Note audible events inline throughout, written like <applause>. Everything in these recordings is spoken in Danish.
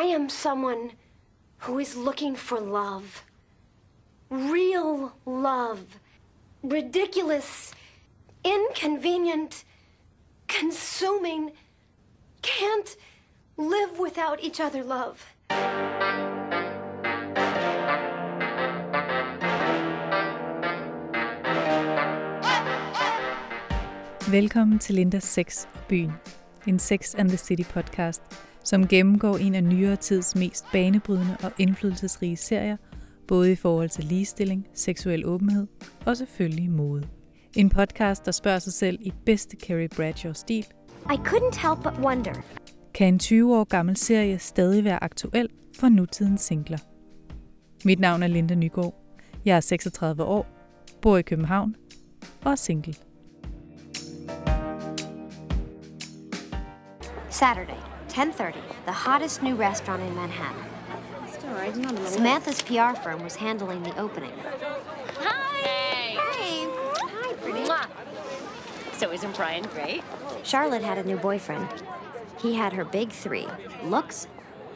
I am someone who is looking for love. Real love. Ridiculous, inconvenient, consuming, can't live without each other love. Velkommen til Lindas Sex Byen, en Sex and the City podcast, som gennemgår en af nyere tids mest banebrydende og indflydelsesrige serier, både i forhold til ligestilling, seksuel åbenhed og selvfølgelig mode. En podcast, der spørger sig selv i bedste Carrie Bradshaw-stil. I couldn't help but wonder. Kan en 20 år gammel serie stadig være aktuel for nutidens singler? Mit navn er Linda Nygaard. Jeg er 36 år, bor i København og er single. Saturday, 10:30. The hottest new restaurant in Manhattan. Samantha's PR firm was handling the opening. Hi. Hey. Hey. Hi, pretty. So isn't Brian great? Charlotte had a new boyfriend. He had her big three: looks,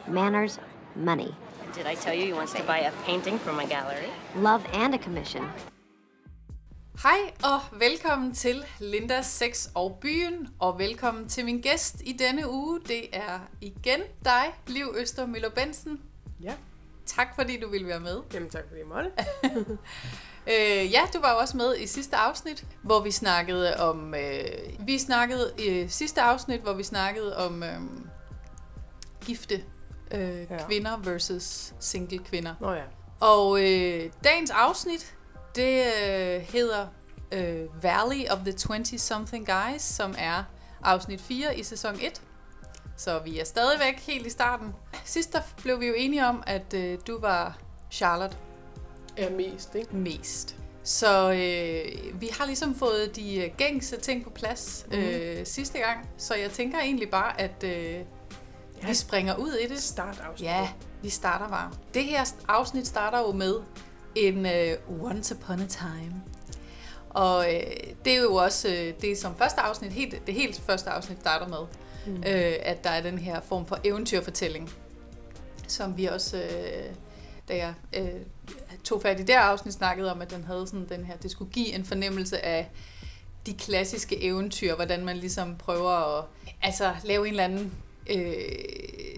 manners, money, Did I tell you he wants to buy a painting from my gallery? love, and a commission. Hej og velkommen til Lindas Sex og Byen, og velkommen til min gæst i denne uge. Det er igen dig, Liv Øster Møller Bensen. Ja, Tak fordi du ville være med. jamen tak fordi jeg måtte. <laughs> Øh, ja, du var jo også med i sidste afsnit, hvor vi snakkede om... Øh, vi snakkede i sidste afsnit, hvor vi snakkede om øh, gifte øh. Ja. kvinder versus single kvinder. Nå ja, Og øh, dagens afsnit, det øh, hedder øh, Valley of the 20-something guys, som er afsnit 4 i sæson 1. Så vi er stadigvæk helt i starten. Sidst der blev vi jo enige om, at øh, du var Charlotte er mest, ikke? mest. Så øh, vi har ligesom fået de øh, gængse ting på plads Mhm. øh, sidste gang. Så jeg tænker egentlig bare, at øh, vi springer ud i det. Start afsnit. Ja, vi starter bare. Det her afsnit starter jo med en uh, Once Upon a Time. Og øh, det er jo også øh, det, som første afsnit, helt, det helt første afsnit starter med, mm. øh, at der er den her form for eventyrfortælling, som vi også, øh, da jeg øh, tog fat i det afsnit, snakkede om, at den havde sådan den her, det skulle give en fornemmelse af de klassiske eventyr, hvordan man ligesom prøver at altså, lave en eller anden øh,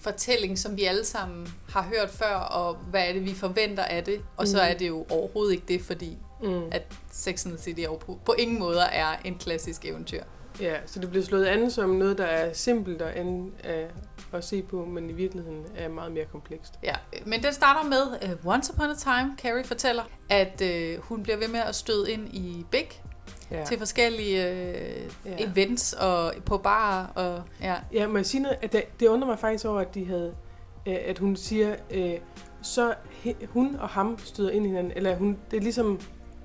fortælling, som vi alle sammen har hørt før, og hvad er det, vi forventer af det. Og så er det jo overhovedet ikke det, fordi Mm. at Sex and the City på, på ingen måder er en klassisk eventyr. Ja, så det bliver slået an som noget, der er simpelt at, an, uh, at se på, men i virkeligheden er meget mere komplekst. Ja, men den starter med uh, Once Upon a Time. Carrie fortæller, at uh, hun bliver ved med at støde ind i Big Ja, til forskellige uh, Ja. events og på barer. Og, ja. ja må jeg sige noget? At det, det undrer mig faktisk over, at de havde, uh, at hun siger, uh, så he, hun og ham støder ind i hinanden, eller hun, det er ligesom,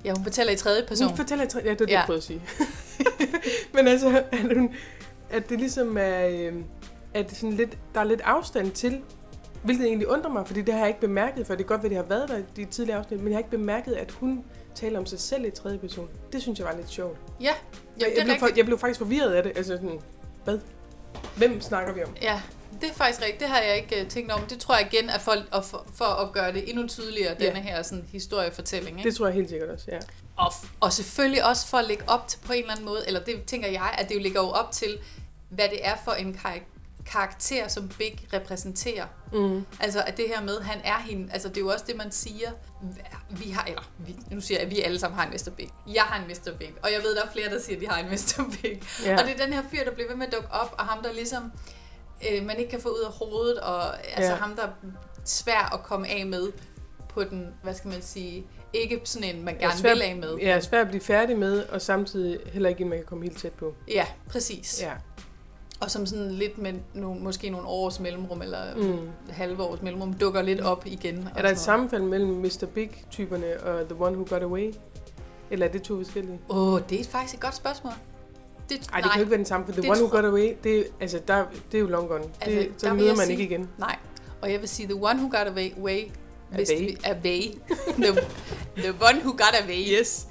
ja, hun fortæller i tredje person. Hun fortæller i tre... Ja, det er det, Ja. jeg prøvede at sige. <laughs> Men altså, at, hun, at det ligesom er... Øh, at det sådan lidt, der er lidt afstand til, hvilket egentlig undrer mig, fordi det har jeg ikke bemærket, for det er godt, at det har været der i de tidligere afsnit, men jeg har ikke bemærket, at hun taler om sig selv i tredje person. Det synes jeg var lidt sjovt. Ja, Jeg, ja det jeg, blev, for, rigtigt. jeg blev faktisk forvirret af det. Altså sådan, hvad? Hvem snakker vi om? Ja, det er faktisk rigtigt. Det har jeg ikke uh, tænkt om. Det tror jeg igen er for, og for, for at gøre det endnu tydeligere, Ja. denne her sådan, historiefortælling. Ikke? Det tror jeg helt sikkert også, ja. Og, og selvfølgelig også for at lægge op til på en eller anden måde, eller det tænker jeg, at det jo ligger jo op til, hvad det er for en kar- karakter, som Big repræsenterer. Mm. Altså at det her med, han er hende, altså det er jo også det, man siger, vi har, eller vi, nu siger jeg, at vi alle sammen har en Mr. Big. Jeg har en Mr. Big, og jeg ved, der er flere, der siger, at de har en Mr. Big. Ja. Og det er den her fyr, der bliver ved med at dukke op, og ham, der ligesom, øh, man ikke kan få ud af hovedet, og altså Ja. ham, der er svær at komme af med på den, hvad skal man sige, ikke sådan en, man gerne svært- vil af med. Ja, svært at blive færdig med, og samtidig heller ikke en, man kan komme helt tæt på. Ja, præcis. Ja. Og som sådan lidt med nogle, måske nogle års mellemrum, eller mm. Halve års mellemrum, dukker lidt op igen. Er der et sammenfald mellem Mr. Big-typerne og The One Who Got Away? Eller er det to forskellige? Åh, oh, det er faktisk et godt spørgsmål. Det, Nej, det kan jo ikke være den samme, for The det One Who Got Away, det, er- altså, der, det er jo long gone. Altså, det, så møder man sige- ikke igen. Nej, og jeg vil sige, the one who got away, hvis Away. away. <laughs> the, the one who got away. Yes.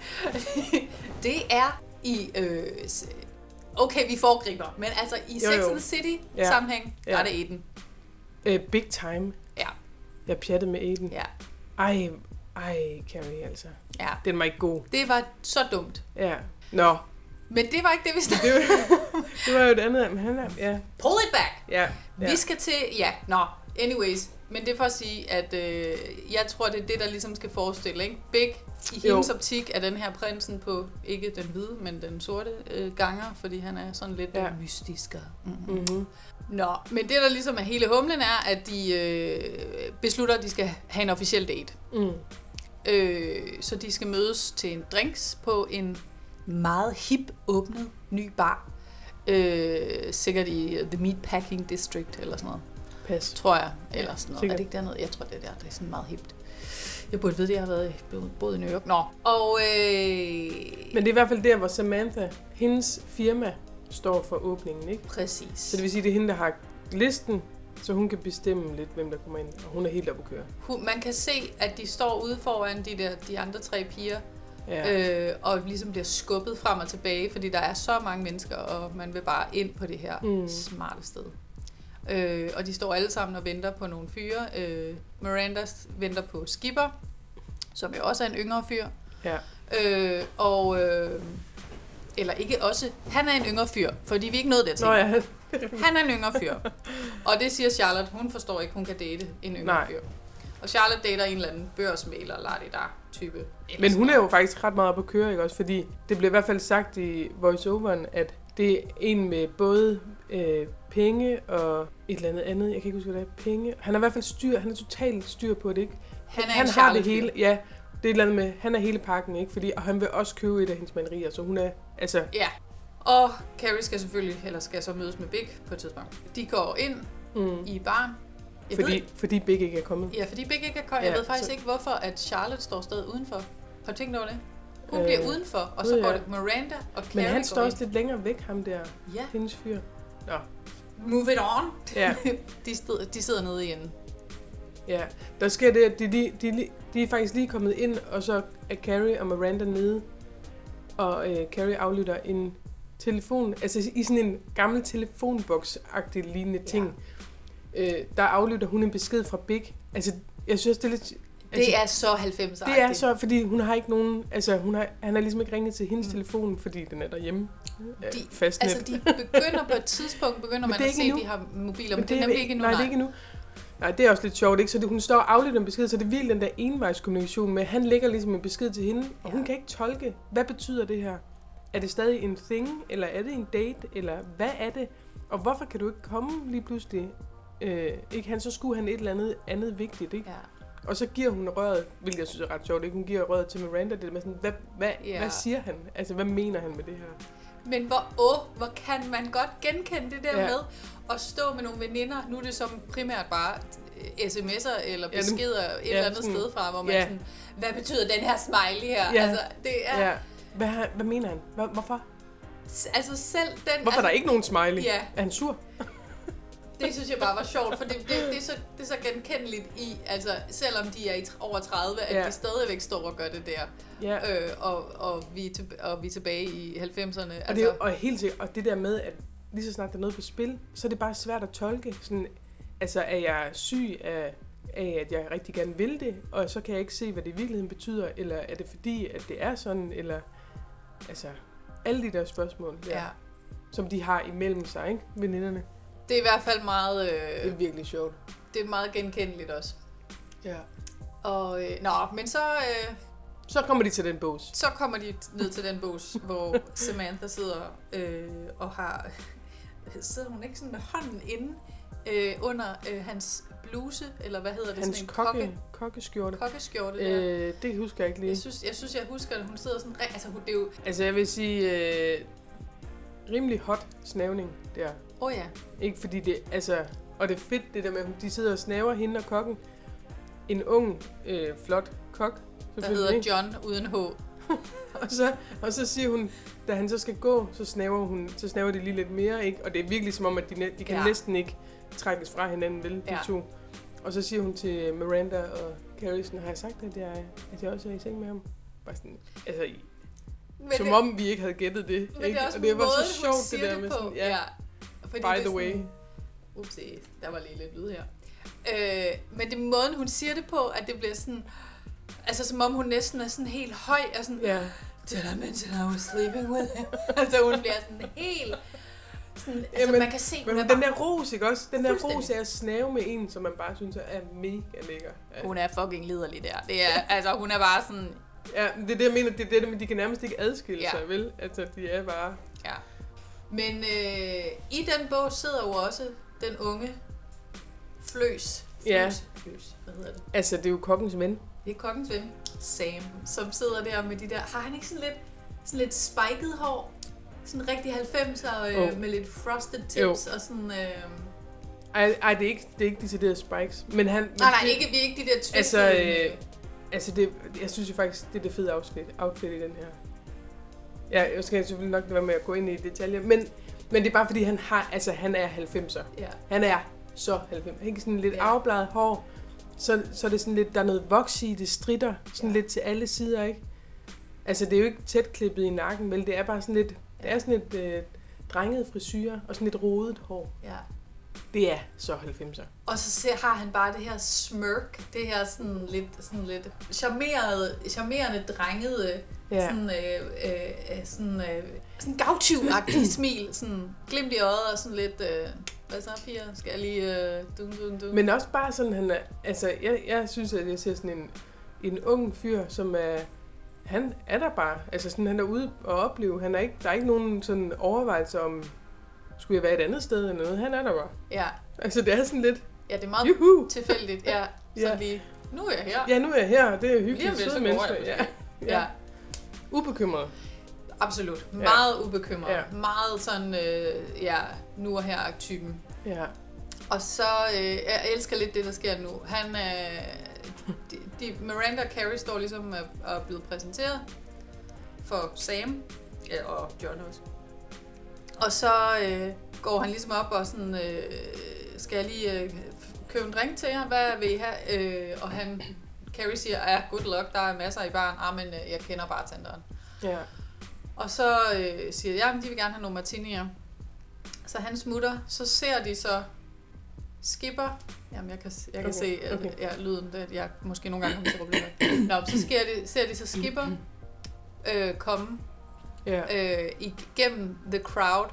<laughs> det er i, øh, okay, vi foregriber, men altså i Jo, Sex jo. and the City Ja. sammenhæng, der Ja. er det Eden. Uh, big time. Ja. Jeg pjattede med Aiden. Ja. Ej, ej, Carrie, altså. Ja. Den var ikke god. Det var så dumt. Ja. Nå, Men det var ikke det, vi snakkede det var, det var jo et andet. Men han er, ja, Pull it back! ja, ja. Vi skal til... Ja, nå. Anyways. Men det er for at sige, at øh, jeg tror, det er det, der ligesom skal forestille, ikke? Big, i Jo. hendes optik, er den her prinsen på, ikke den hvide, men den sorte øh, ganger, fordi han er sådan lidt Ja. ja. mystisk. Mm-hmm. Mm-hmm. Nå, men det, der ligesom er hele humlen, er, at de øh, beslutter, at de skal have en officiel date. Mm. Øh, så de skal mødes til en drinks på en meget hip åbnet ny bar. Øh, sikkert i The Meatpacking District eller sådan noget, Pas. tror jeg. Eller sådan noget. sikkert. Er det ikke dernede? Jeg tror, det er der. Det er sådan meget hipt. Jeg burde vide det, jeg har været boet i New York. Nå. Og øh, Men det er i hvert fald der, hvor Samantha, hendes firma, står for åbningen, ikke? præcis. Så det vil sige, det er hende, der har listen, så hun kan bestemme lidt, hvem der kommer ind. Og hun er helt oppe at køre. Hun- Man kan se, at de står ude foran de, der, de andre tre piger, Ja. øh, og ligesom bliver skubbet frem og tilbage, fordi der er så mange mennesker, og man vil bare ind på det her mm. smarte sted. Øh, og de står alle sammen og venter på nogle fyre. Øh, Miranda venter på Skipper, som jo også er en yngre fyr. ja. Øh, og, øh, eller ikke også, han er en yngre fyr, fordi vi ikke nået dertil. Nå ja, Han er en yngre fyr. Og det siger Charlotte, hun forstår ikke, hun kan date en yngre Nej. fyr. Og Charlotte dater en eller anden børsmæler, der type. Men hun er jo faktisk ret meget op at køre, ikke også? Fordi det blev i hvert fald sagt i voiceoveren, at det er en med både øh, penge og et eller andet andet. Jeg kan ikke huske, hvad det er. Penge. Han har i hvert fald styr. Han er totalt styr på det, ikke? Han er han har det hele. Ja, det er et eller andet med, han er hele pakken, ikke? Fordi, og han vil også købe et af hendes malerier, så hun er, altså, Ja. Og Carrie skal selvfølgelig, eller skal så mødes med Big på et tidspunkt. De går ind mm, i baren. Jeg fordi, ved, fordi Big ikke er kommet. ja, fordi Big ikke er kommet. Ja, Jeg ved faktisk så- ikke, hvorfor at Charlotte står stadig udenfor. Har du tænkt over det? Hun Øh, bliver udenfor, og så går ja. det Miranda og Carrie Men han står ind. også lidt længere væk, ham der, Ja, hendes fyr. Nå, move it on. ja, <laughs> De, sted, de sidder nede i en... ja. Der sker det, at de, de, lige- de er faktisk lige kommet ind, og så er Carrie og Miranda nede, og øh, Carrie aflytter en telefon, altså i sådan en gammel telefonboks-agtig lignende ting. Øh, der aflytter hun en besked fra Big. Altså, jeg synes, det er lidt... Altså, Det er så 90'er det er så, fordi hun har ikke nogen... Altså, hun har, han har ligesom ikke ringet til hendes telefon, fordi den er derhjemme. De- De, fastnet. Altså, de begynder på et tidspunkt, begynder man at se, at de har mobiler, men, men det er nemlig ikke endnu. Nej, det er ikke endnu. Nej, det er også lidt sjovt, ikke? Så det, hun står og aflytter en besked, så det er virkelig den der envejskommunikation med, han lægger ligesom en besked til hende, og hun Ja. kan ikke tolke, hvad betyder det her? Er det stadig en thing, eller er det en date, eller hvad er det? Og hvorfor kan du ikke komme lige pludselig? Øh, ikke han, så skulle han et eller andet andet vigtigt, ikke? Ja. Og så giver hun røret, hvilket jeg synes er ret sjovt, ikke? Hun giver røret til Miranda, det med sådan, hvad, hvad, Ja. hvad siger han? Altså, hvad mener han med det her? Men hvor, åh, hvor kan man godt genkende det der Ja. med at stå med nogle veninder. Nu er det som primært bare øh, sms'er eller Ja, nu- beskeder et ja, eller andet sådan- sted fra, hvor man ja. sådan, hvad betyder den her smiley her? Ja. Altså, det er, Ja. Hvad, hvad mener han? Hvad, hvorfor? altså selv den, Hvorfor er altså, der ikke nogen smiley? Ja. Er han sur? Det synes jeg bare var sjovt, for det, det, det, er, så, det er så genkendeligt i, altså selvom de er i, over 30, at Ja. de stadigvæk står og gør det der. Ja. Øh, og, og, vi er til, og vi er tilbage i 90'erne. Og, det, Altså, er- og helt sikkert, og det der med, at lige så snart der er noget på spil, så er det bare svært at tolke. Sådan, altså, er jeg syg af, af, at jeg rigtig gerne vil det, og så kan jeg ikke se, hvad det i virkeligheden betyder, eller er det fordi, at det er sådan, eller altså, alle de der spørgsmål, der, ja. som de har imellem sig, ikke, veninderne. Det er i hvert fald meget, Det øh, er virkelig sjovt. det er meget genkendeligt også. Ja. Og, øh, nå, men så, øh, Så kommer de til den bås. så kommer de ned til den bås, <laughs> hvor Samantha sidder øh, og har... <laughs> Sidder hun ikke sådan med hånden inde øh, under øh, hans bluse, eller hvad hedder det? Hans sådan en kokke, kokkeskjorte. kokkeskjorte der. Øh, det husker jeg ikke lige. Jeg synes, jeg synes, jeg husker, at hun sidder sådan... Altså, hun, det er jo... Altså, jeg vil sige, øh, rimelig hot snævning der. Åh oh, ja. Ikke fordi det, altså, og det er fedt det der med, at de sidder og snaver hende og kokken. En ung, øh, flot kok, Der hedder ikke? John uden H. <laughs> Og så, og så siger hun, da han så skal gå, så snaver, hun, så snaver de lige lidt mere, ikke? Og det er virkelig som om, at de, de kan Ja. ja. næsten ikke trækkes fra hinanden, vel, de Ja. to. Og så siger hun til Miranda og Carrie, sådan, har jeg sagt, at jeg, at jeg også er i seng med ham? Bare sådan, altså, Men som det, om vi ikke havde gættet det. men ikke? det er også og det var så sjovt, det der med på. sådan, ja, Fordi by the way. Upsi, der var lige lidt lyd her. Øh, men det er måden, hun siger det på, at det bliver sådan... Altså, som om hun næsten er sådan helt høj, og sådan... Ja. Did I mention I was sleeping with him? <laughs> altså, hun bliver sådan helt... Sådan, altså, Jamen, man kan se, hun Men er den der ros, ikke også? Den der ros er at snave med en, som man bare synes er mega lækker. Ja. Hun er fucking liderlig der. Det er, altså, hun er bare sådan... Ja, det er det, jeg mener. Det er det, men de kan nærmest ikke adskille Ja. sig, vel? Altså, de er bare... Men øh, i den bog sidder jo også den unge Fløs. Fløs. Ja. Fløs. Hvad hedder det? Altså, det er jo kokkens ven. Det er kokkens ven, Sam, som sidder der med de der... Har han ikke sådan lidt, sådan lidt spiket hår? Sådan rigtig 90'er øh, Jo. med lidt frosted tips Jo. og sådan... Øh... Ej, ej, det er ikke, det er ikke deciderede spikes. Men han... men Nej, nej, det, ikke, vi er ikke de der twistede... Altså, øh, altså det, jeg synes jo faktisk, det er det fede outfit, outfit i den her. Ja, jeg skal selvfølgelig nok være med at gå ind i detaljer, men, men det er bare fordi, han har, altså han er 90'er. Ja. Han er så 90. Ikke sådan lidt ja. afbladet hår, så, så er det sådan lidt, der er noget voks i, det stritter sådan Ja. lidt til alle sider, ikke? Altså, det er jo ikke tæt klippet i nakken, vel? Det er bare sådan lidt, det er sådan lidt øh, drenget frisyrer og sådan lidt rodet hår. ja. Det er så 90'er. Og så ser, har han bare det her smirk, det her sådan lidt, sådan lidt charmerede, charmerende, drengede, ja. Sådan, øh, øh, øh, sådan, øh, sådan gavtyv-agtigt <clears throat> smil, sådan glimt i øjet og sådan lidt, øh, hvad så piger, skal jeg lige, øh, dun, dun, dun. Men også bare sådan, han er, altså, jeg, jeg synes, at jeg ser sådan en, en ung fyr, som er, han er der bare, altså sådan, han er ude og opleve, han er ikke, der er ikke nogen sådan overvejelse om, skulle jeg være et andet sted eller noget, han er der bare. Ja. Altså, det er sådan lidt, ja, det er meget juhu, tilfældigt, ja. Så <laughs> Ja. lige, nu er jeg her. ja, nu er jeg her, og det er Lige om hyggeligt, lidt, så mennesker. jeg Ja, <laughs> ja. ja. Ubekymret. Absolut. Meget ubekymret. Ja. Meget sådan, øh, ja, nu og her typen. Ja. Og så, øh, jeg elsker lidt det, der sker nu. Han, øh, de, de, Miranda og Carrie står ligesom og og er blevet præsenteret for Sam, ja, og John også. Og så øh, går han ligesom op og sådan, øh, skal jeg lige øh, købe en drink til jer? Hvad vil I have? Øh, og han, Carrie siger, ja, good luck, der er masser i baren. Ah, men øh, jeg kender bare tanderen. Ja. Og så øh, siger jeg, at de vil gerne have nogle martinier. Så han smutter. Så ser de så Skipper. Jamen, jeg kan, jeg kan Okay, se at, okay. ja, lyden. Det, jeg måske nogle gange kommer til problemer. Nå, så sker de, ser de så Skipper øh, komme Ja. øh, igennem the crowd.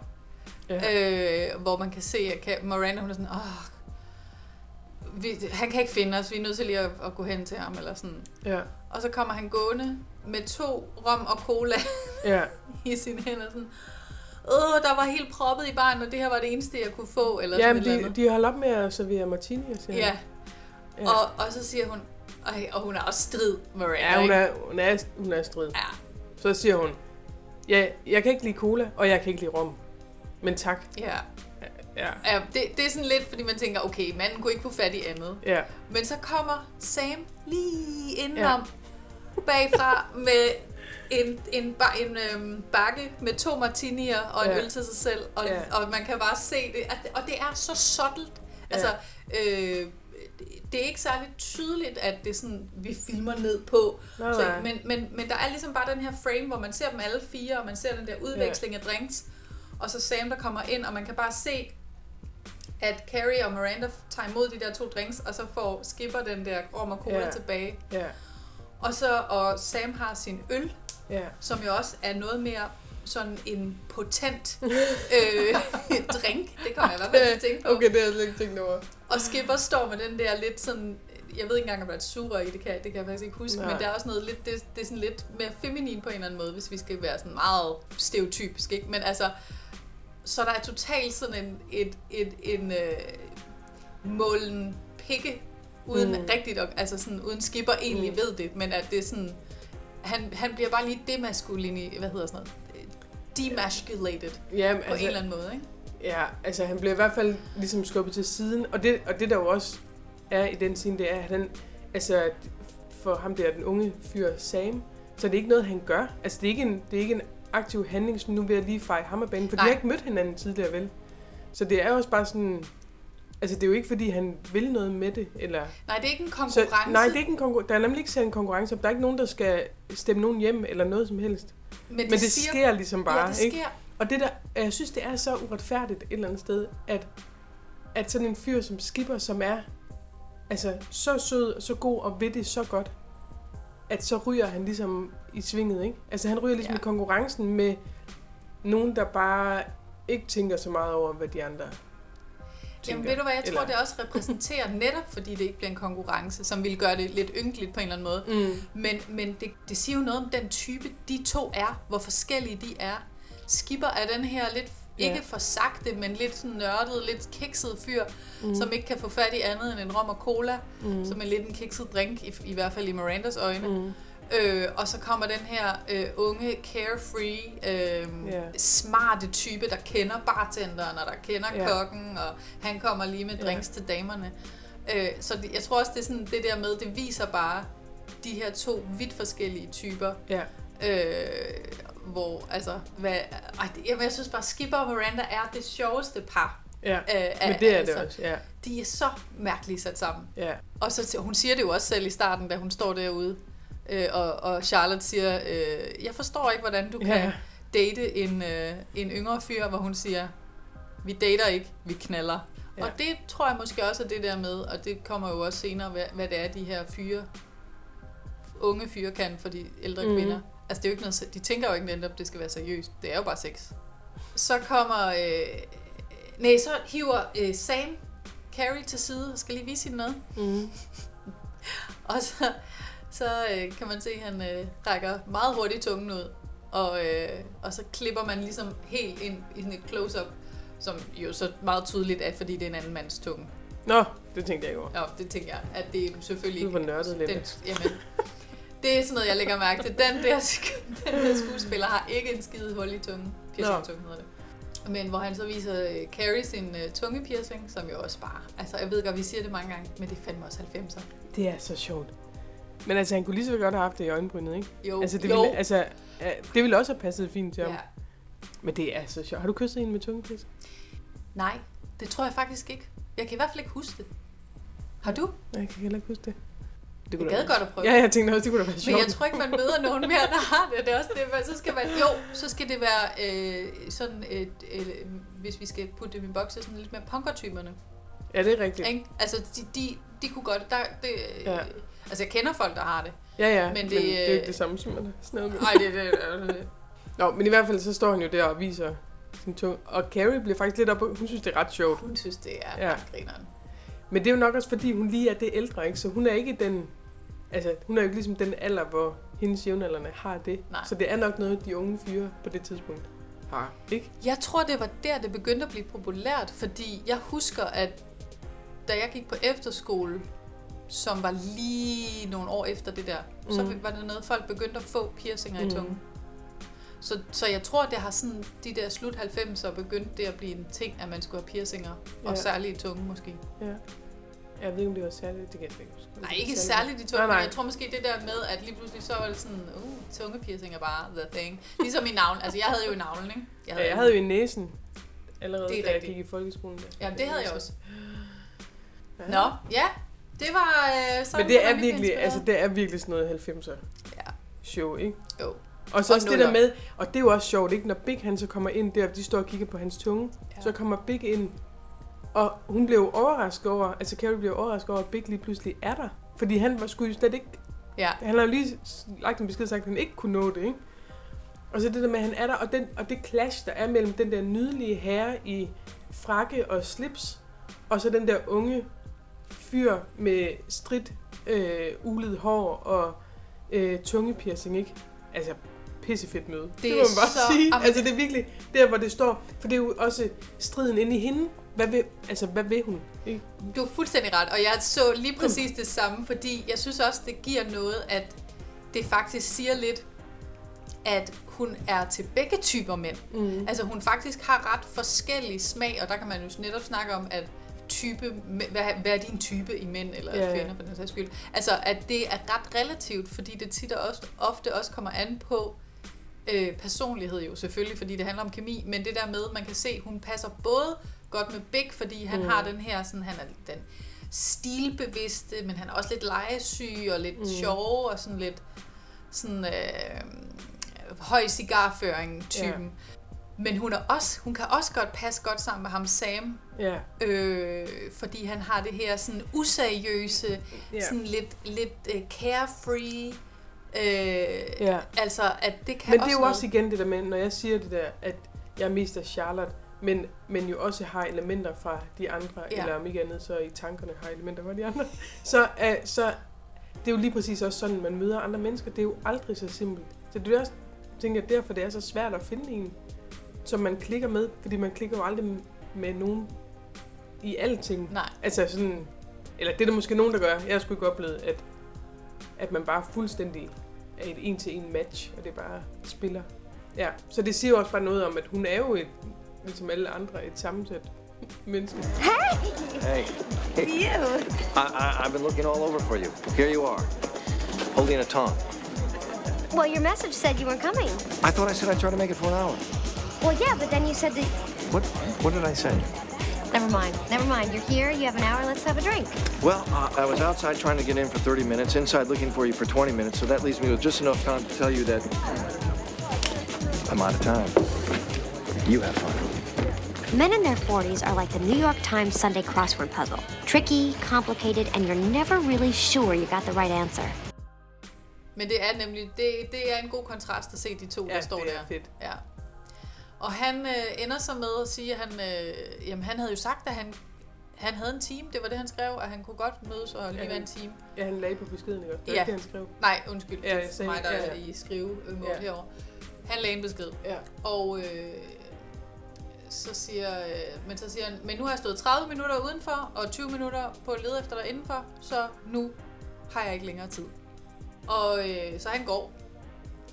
ja. Øh, hvor man kan se, at Miranda hun er sådan, åh, vi, han kan ikke finde os, vi er nødt til lige at, at gå hen til ham, eller sådan. ja. Og så kommer han gående med to rom og cola Ja. <laughs> i sine hænder, sådan, åh, der var helt proppet i baren, og det her var det eneste, jeg kunne få, eller Ja, sådan men de, de holder op med at servere martini, siger Ja, ja. og, og så siger hun, ej, og hun er også strid, Miranda, ja, hun er, hun er, hun er strid. Ja, Så siger hun, ja, jeg kan ikke lide cola, og jeg kan ikke lide rom. Men tak. ja. Ja. ja det, det er sådan lidt, fordi man tænker, okay, manden kunne ikke få fat i andet. Ja. Men så kommer Sam lige indenom ja. bagfra <laughs> med en, en, ba, en øhm, bakke med to martinier og en Ja. øl til sig selv. Og, Ja. og man kan bare se det. At, og det er så subtelt. Altså, øh, det er ikke særlig tydeligt, at det er sådan, vi filmer ned på. Nej, Så, men, men, men der er ligesom bare den her frame, hvor man ser dem alle fire, og man ser den der udveksling af drinks. Og så Sam, der kommer ind, og man kan bare se, at Carrie og Miranda tager imod de der to drinks, og så får Skipper den der rom og cola Ja. tilbage. Ja. Og så og Sam har sin øl, Ja. som jo også er noget mere sådan en potent <laughs> øh, <laughs> drink. Det kommer jeg i hvert fald til at tænke på. Okay, det har jeg slet ikke tænkt over. Og Skipper står med den der lidt sådan, jeg ved ikke engang, om der er et surre i, det kan, det kan jeg faktisk ikke huske, Nej. men der er også noget lidt, det, det er sådan lidt mere feminin på en eller anden måde, hvis vi skal være sådan meget stereotypisk, ikke? Men altså, så der er totalt sådan en, et, et, en øh, målen pikke, uden Mm. rigtigt, altså sådan, uden Skipper egentlig Mm. ved det, men at det er sådan, han, han bliver bare lige demaskulin hvad hedder sådan noget, demasculated Ja, på en altså, eller anden måde, ikke? Ja, altså han bliver i hvert fald ligesom skubbet til siden. Og det, og det der jo også er i den scene, det er, at han, altså for ham der, den unge fyr Sam, så det er ikke noget, han gør. Altså det er ikke en, det er ikke en aktiv handling, som nu vil jeg lige feje ham af banen, for de Nej. har ikke mødt hinanden tidligere, vel? Så det er også bare sådan, altså det er jo ikke, fordi han vil noget med det, eller... Nej, det er ikke en Så, konkurrence. nej, det er ikke en konkurrence. Der er nemlig ikke sat en konkurrence op. Der er ikke nogen, der skal stemme nogen hjem, eller noget som helst. men Men det siger, sker ligesom bare, ja, det ikke? Og det der, jeg synes, det er så uretfærdigt et eller andet sted, at, at sådan en fyr som Skipper, som er altså, så sød, så god og ved det så godt, at så ryger han ligesom i svinget, ikke? Altså han ryger ligesom ja. i konkurrencen med nogen, der bare ikke tænker så meget over, hvad de andre tænker. Jamen ved du hvad, jeg tror, Eller- det også repræsenterer <laughs> netop, fordi det ikke bliver en konkurrence, som ville gøre det lidt ynkeligt på en eller anden måde. Mm. Men, men det, det siger jo noget om den type, de to er, hvor forskellige de er. Skipper er den her lidt, ikke for sagte, men lidt sådan nørdet, lidt kikset fyr, mm. som ikke kan få fat i andet end en rom og cola, mm. som er lidt en kikset drink, i, i hvert fald i Mirandas øjne. Mm. Øh, og så kommer den her øh, unge, carefree, øh, Ja. smarte type, der kender bartenderen, og der kender Ja. kokken, og han kommer lige med drinks til damerne. Øh, så det, jeg tror også, det er sådan det der med, det viser bare de her to vidt forskellige typer. Ja. Øh, hvor, altså, hvad, ej, det, jamen, jeg synes bare, Skipper og Miranda er det sjoveste par. Ja, Øh, men det er altså, det også, ja. De er så mærkeligt sat sammen. ja. Og så hun siger det jo også selv i starten, da hun står derude. Øh, og, og Charlotte siger, øh, jeg forstår ikke, hvordan du kan Ja. date en, øh, en yngre fyr, hvor hun siger, vi dater ikke, vi knaller. Ja. Og det tror jeg måske også er det der med, og det kommer jo også senere, hvad, hvad det er, de her fyre, unge fyre kan for de ældre mm. kvinder. Altså det er jo ikke noget, de tænker jo ikke netop, det skal være seriøst. Det er jo bare sex. Så kommer, øh, nej, så hiver øh, Sam Carrie til side og skal lige vise hende noget. Mm. <laughs> Og så, så øh, kan man se, at han øh, rækker meget hurtigt tungen ud. Og, øh, og så klipper man ligesom helt ind i sådan et close-up, som jo så meget tydeligt er, fordi det er en anden mands tunge. Nå, det tænkte jeg ikke over. Ja, det tænker jeg, at det er selvfølgelig Du var nørdet lidt. Den, jamen, det er sådan noget, jeg lægger mærke til. Den der, den der skuespiller har ikke en skide hul i tungen. Piercing-tunge hedder det. Men hvor han så viser øh, Carrie sin uh, tungepiercing, som jo også bare... Altså, jeg ved godt, vi siger det mange gange, men det er fandme også 90'er. Det er så sjovt. Men altså, han kunne lige så godt have haft det i øjenbrynet, ikke? Jo, Altså, det jo. ville, altså, det ville også have passet fint til ham. ja. Men det er så sjovt. Har du kysset en med tungepiercing? Nej, det tror jeg faktisk ikke. Jeg kan i hvert fald ikke huske det. Har du? Jeg kan heller ikke huske det. Det Jeg da gad godt at prøve. Ja, jeg tænkte også, det kunne da være Men sjovt. jeg tror ikke, man møder nogen mere, der har det. Det er også det, men så skal man, jo, så skal det være øh, sådan et, et, hvis vi skal putte det i en boks, så sådan lidt mere punkertyperne. Ja, det er rigtigt. Ikke? Altså, de, de, de kunne godt, der, det, Ja. ja. altså jeg kender folk, der har det. Ja, ja, Men men det, men det er jo øh, ikke det samme som man. Nej, det, det, det, det. Nå, men i hvert fald så står han jo der og viser sin tunge. Og Carrie bliver faktisk lidt op, hun synes, det er ret sjovt. Hun synes, det er ja. grineren. Men det er jo nok også, fordi hun lige er det ældre, ikke? Så hun er ikke den... Altså, hun er jo ikke ligesom den alder, hvor hendes jævnaldrende har det. Nej. Så det er nok noget, de unge fyre på det tidspunkt har, ikke? Jeg tror, det var der, det begyndte at blive populært, fordi jeg husker, at da jeg gik på efterskole, som var lige nogle år efter det der, mm. så var det noget, folk begyndte at få piercinger mm. I tungen. Så, så jeg tror, det har sådan, de der slut 90'er begyndte det at blive en ting, at man skulle have piercinger, ja. og særligt i tungen måske. Ja. Jeg ved ikke, om det var særligt. Det kan jeg ikke huske. Nej, ikke særligt i tungen, Nej, nej. jeg tror måske det der med, at lige pludselig så var det sådan, uh, tungepiercing er bare the thing. Ligesom i navlen, altså jeg havde jo i navlen, ikke? Ja, jeg havde jo i næsen allerede, Det er da jeg rigtigt. gik i folkeskolen. Ja, det havde jeg også. Ja. Nå, ja. Det var øh, sådan, Men det er virkelig, inspireret. altså det er virkelig sådan noget 90'er Ja. show, ikke? Jo. Og så Og også det der med, og det er jo også sjovt, ikke? Når Big han så kommer ind der, de står og kigger på hans tunge, ja. så kommer Big ind, og hun blev overrasket over, altså Carrie blev overrasket over, at Big lige pludselig er der. Fordi han var sgu jo slet ikke, Ja. han har jo lige lagt en besked og sagt, at han ikke kunne nå det, ikke? Og så det der med, at han er der, og, den, og det clash, der er mellem den der nydelige herre i frakke og slips, og så den der unge fyr med stridt, øh, ulet hår og øh, tungepiercing, ikke? Altså, pissefedt møde. Det, det må man bare så- sige. Altså, det er virkelig der, hvor det står. For det er jo også striden inde i hende. Hvad vil, altså, hvad vil hun? Ikke? Du er fuldstændig ret, og jeg så lige præcis det samme, fordi jeg synes også, det giver noget, at det faktisk siger lidt, at hun er til begge typer mænd. Mm. Altså hun faktisk har ret forskellig smag, og der kan man jo netop snakke om, at type, hvad, hvad er din type i mænd eller ja. kvinder for den sags skyld. Altså at det er ret relativt, fordi det tit og også, ofte også kommer an på øh, personlighed jo selvfølgelig, fordi det handler om kemi, men det der med, man kan se, hun passer både godt med Big, fordi han Mm. har den her, sådan, han er den stilbevidste, men han er også lidt legesyg og lidt Mm. sjov og sådan lidt sådan øh, høj cigarføring-typen. Men hun, er også, hun kan også godt passe godt sammen med ham Sam, Ja. øh, fordi han har det her sådan useriøse, Ja. sådan lidt, lidt uh, carefree, øh, Ja. altså at det kan Men det er jo noget. også igen det der med, når jeg siger det der, at jeg er mest af Charlotte, men, men jo også har elementer fra de andre, Ja. eller om ikke andet, så i tankerne har elementer fra de andre, så, uh, så det er jo lige præcis også sådan, man møder andre mennesker. Det er jo aldrig så simpelt. Så det er også, tænker jeg, derfor det er så svært at finde en, som man klikker med, fordi man klikker jo aldrig med nogen i alting. Nej, Altså sådan, eller det er der måske nogen, der gør. Jeg har sgu ikke oplevet, at, at man bare fuldstændig er et en-til-en match, og det bare spiller. Ja, så det siger jo også bare noget om, at hun er jo et, ligesom alle andre, et sammensat menneske. Hey. Hey. You. I, I, I've been looking all over for you. Here you are, holding a tong. Well, your message said you weren't coming. I thought I said I'd try to make it for an hour. Well, yeah, but then you said that. What? What did I say? Never mind. Never mind. You're here. You have an hour. Let's have a drink. Well, uh, I was outside trying to get in for 30 minutes, inside looking for you for 20 minutes, so that leaves me with just enough time to tell you that I'm out of time. You have fun. Men in their 40s are like the New York Times Sunday crossword puzzle tricky, complicated, and you're never really sure you got the right answer. men det er nemlig, det, det er en god kontrast at se de to, Ja, der står det er der. fedt. Ja. Og han øh, ender så med at sige, at han, øh, jamen, han havde jo sagt, at han, han havde en team. Det var det, han skrev, at han kunne godt mødes og lige Ja, være en team. Ja, han lagde på beskeden, ikke? Det var Ja. ikke det, han skrev. Nej, undskyld. Ja, det er mig, der ja, er ja. i skrivemål Ja. ja. herovre. Han lagde en besked. Ja. Og øh, så siger, øh, men så siger han, men nu har jeg stået 30 minutter udenfor, og 20 minutter på at lede efter dig indenfor, så nu har jeg ikke længere tid. Og øh, så han går,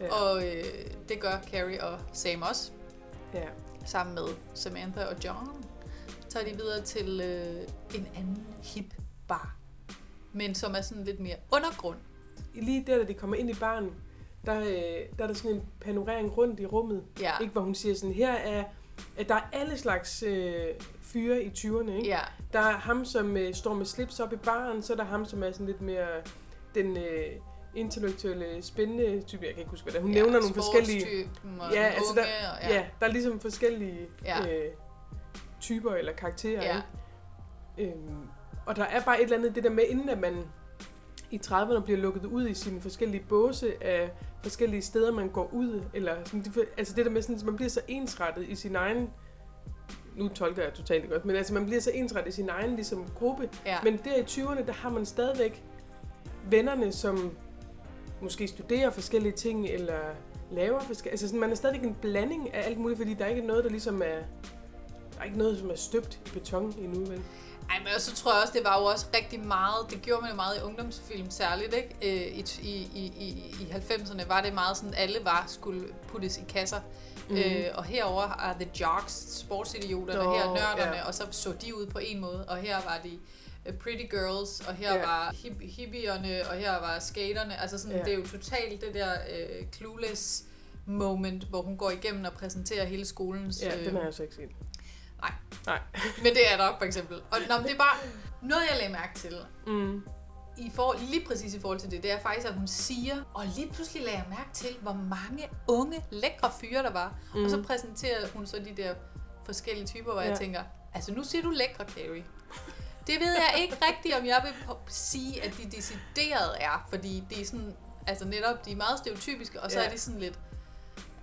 Ja. og øh, det gør Carrie og Sam også, ja. sammen med Samantha og John. Tager de videre til øh, en anden hip bar, men som er sådan lidt mere undergrund. Lige der, da de kommer ind i baren, der, øh, der er der sådan en panorering rundt i rummet. Ja. Ikke, hvor hun siger sådan, her er, der er alle slags øh, fyre i 20'erne, ikke? Ja, Der er ham, som øh, står med slips op i baren, så er der ham, som er sådan lidt mere den øh, intellektuelle, spændende type. Jeg kan ikke huske, hvad det er. Hun ja, nævner nogle forskellige... Og Ja, altså der, og, ja. ja, der er ligesom forskellige ja. øh, typer eller karakterer. Ja. Ikke? Øhm, og der er bare et eller andet det der med, inden at man i 30'erne bliver lukket ud i sine forskellige båse af forskellige steder, man går ud. Eller sådan, altså det der med, sådan, man bliver så ensrettet i sin egen nu tolker jeg totalt godt, men altså man bliver så ensrettet i sin egen ligesom, gruppe. Ja. Men der i 20'erne, der har man stadigvæk vennerne, som måske studerer forskellige ting, eller laver forskellige... Altså sådan, man er stadigvæk en blanding af alt muligt, fordi der er ikke noget, der ligesom er... Der er ikke noget, som er støbt i beton endnu, vel? Ej, men så tror jeg også, det var jo også rigtig meget, det gjorde man jo meget i ungdomsfilm særligt, ikke? Øh, I, i, i, i, i 90'erne var det meget sådan, alle var skulle puttes i kasser. Mm. Øh, og herover er The Jocks, sportsidioterne, Nå, her er nørderne, ja. og så så de ud på en måde, og her var de øh, Pretty Girls, og her Ja. var hip, hippierne, og her var skaterne. Altså sådan, Ja. det er jo totalt det der øh, clueless moment, hvor hun går igennem og præsenterer hele skolens... Ja, øh, den har jeg så ikke set. Nej. Nej. Men det er der for eksempel. Og nå, men det er bare noget, jeg lagde mærke til. Mm. I for, lige præcis i forhold til det, det er faktisk, at hun siger, og lige pludselig lagde jeg mærke til, hvor mange unge, lækre fyre der var. Mm. Og så præsenterer hun så de der forskellige typer, hvor ja. Jeg tænker, altså nu siger du lækre, Carrie. Det ved jeg ikke rigtigt, om jeg vil sige, at de decideret er, fordi det er sådan, altså netop, de er meget stereotypiske, og så Ja. er de sådan lidt,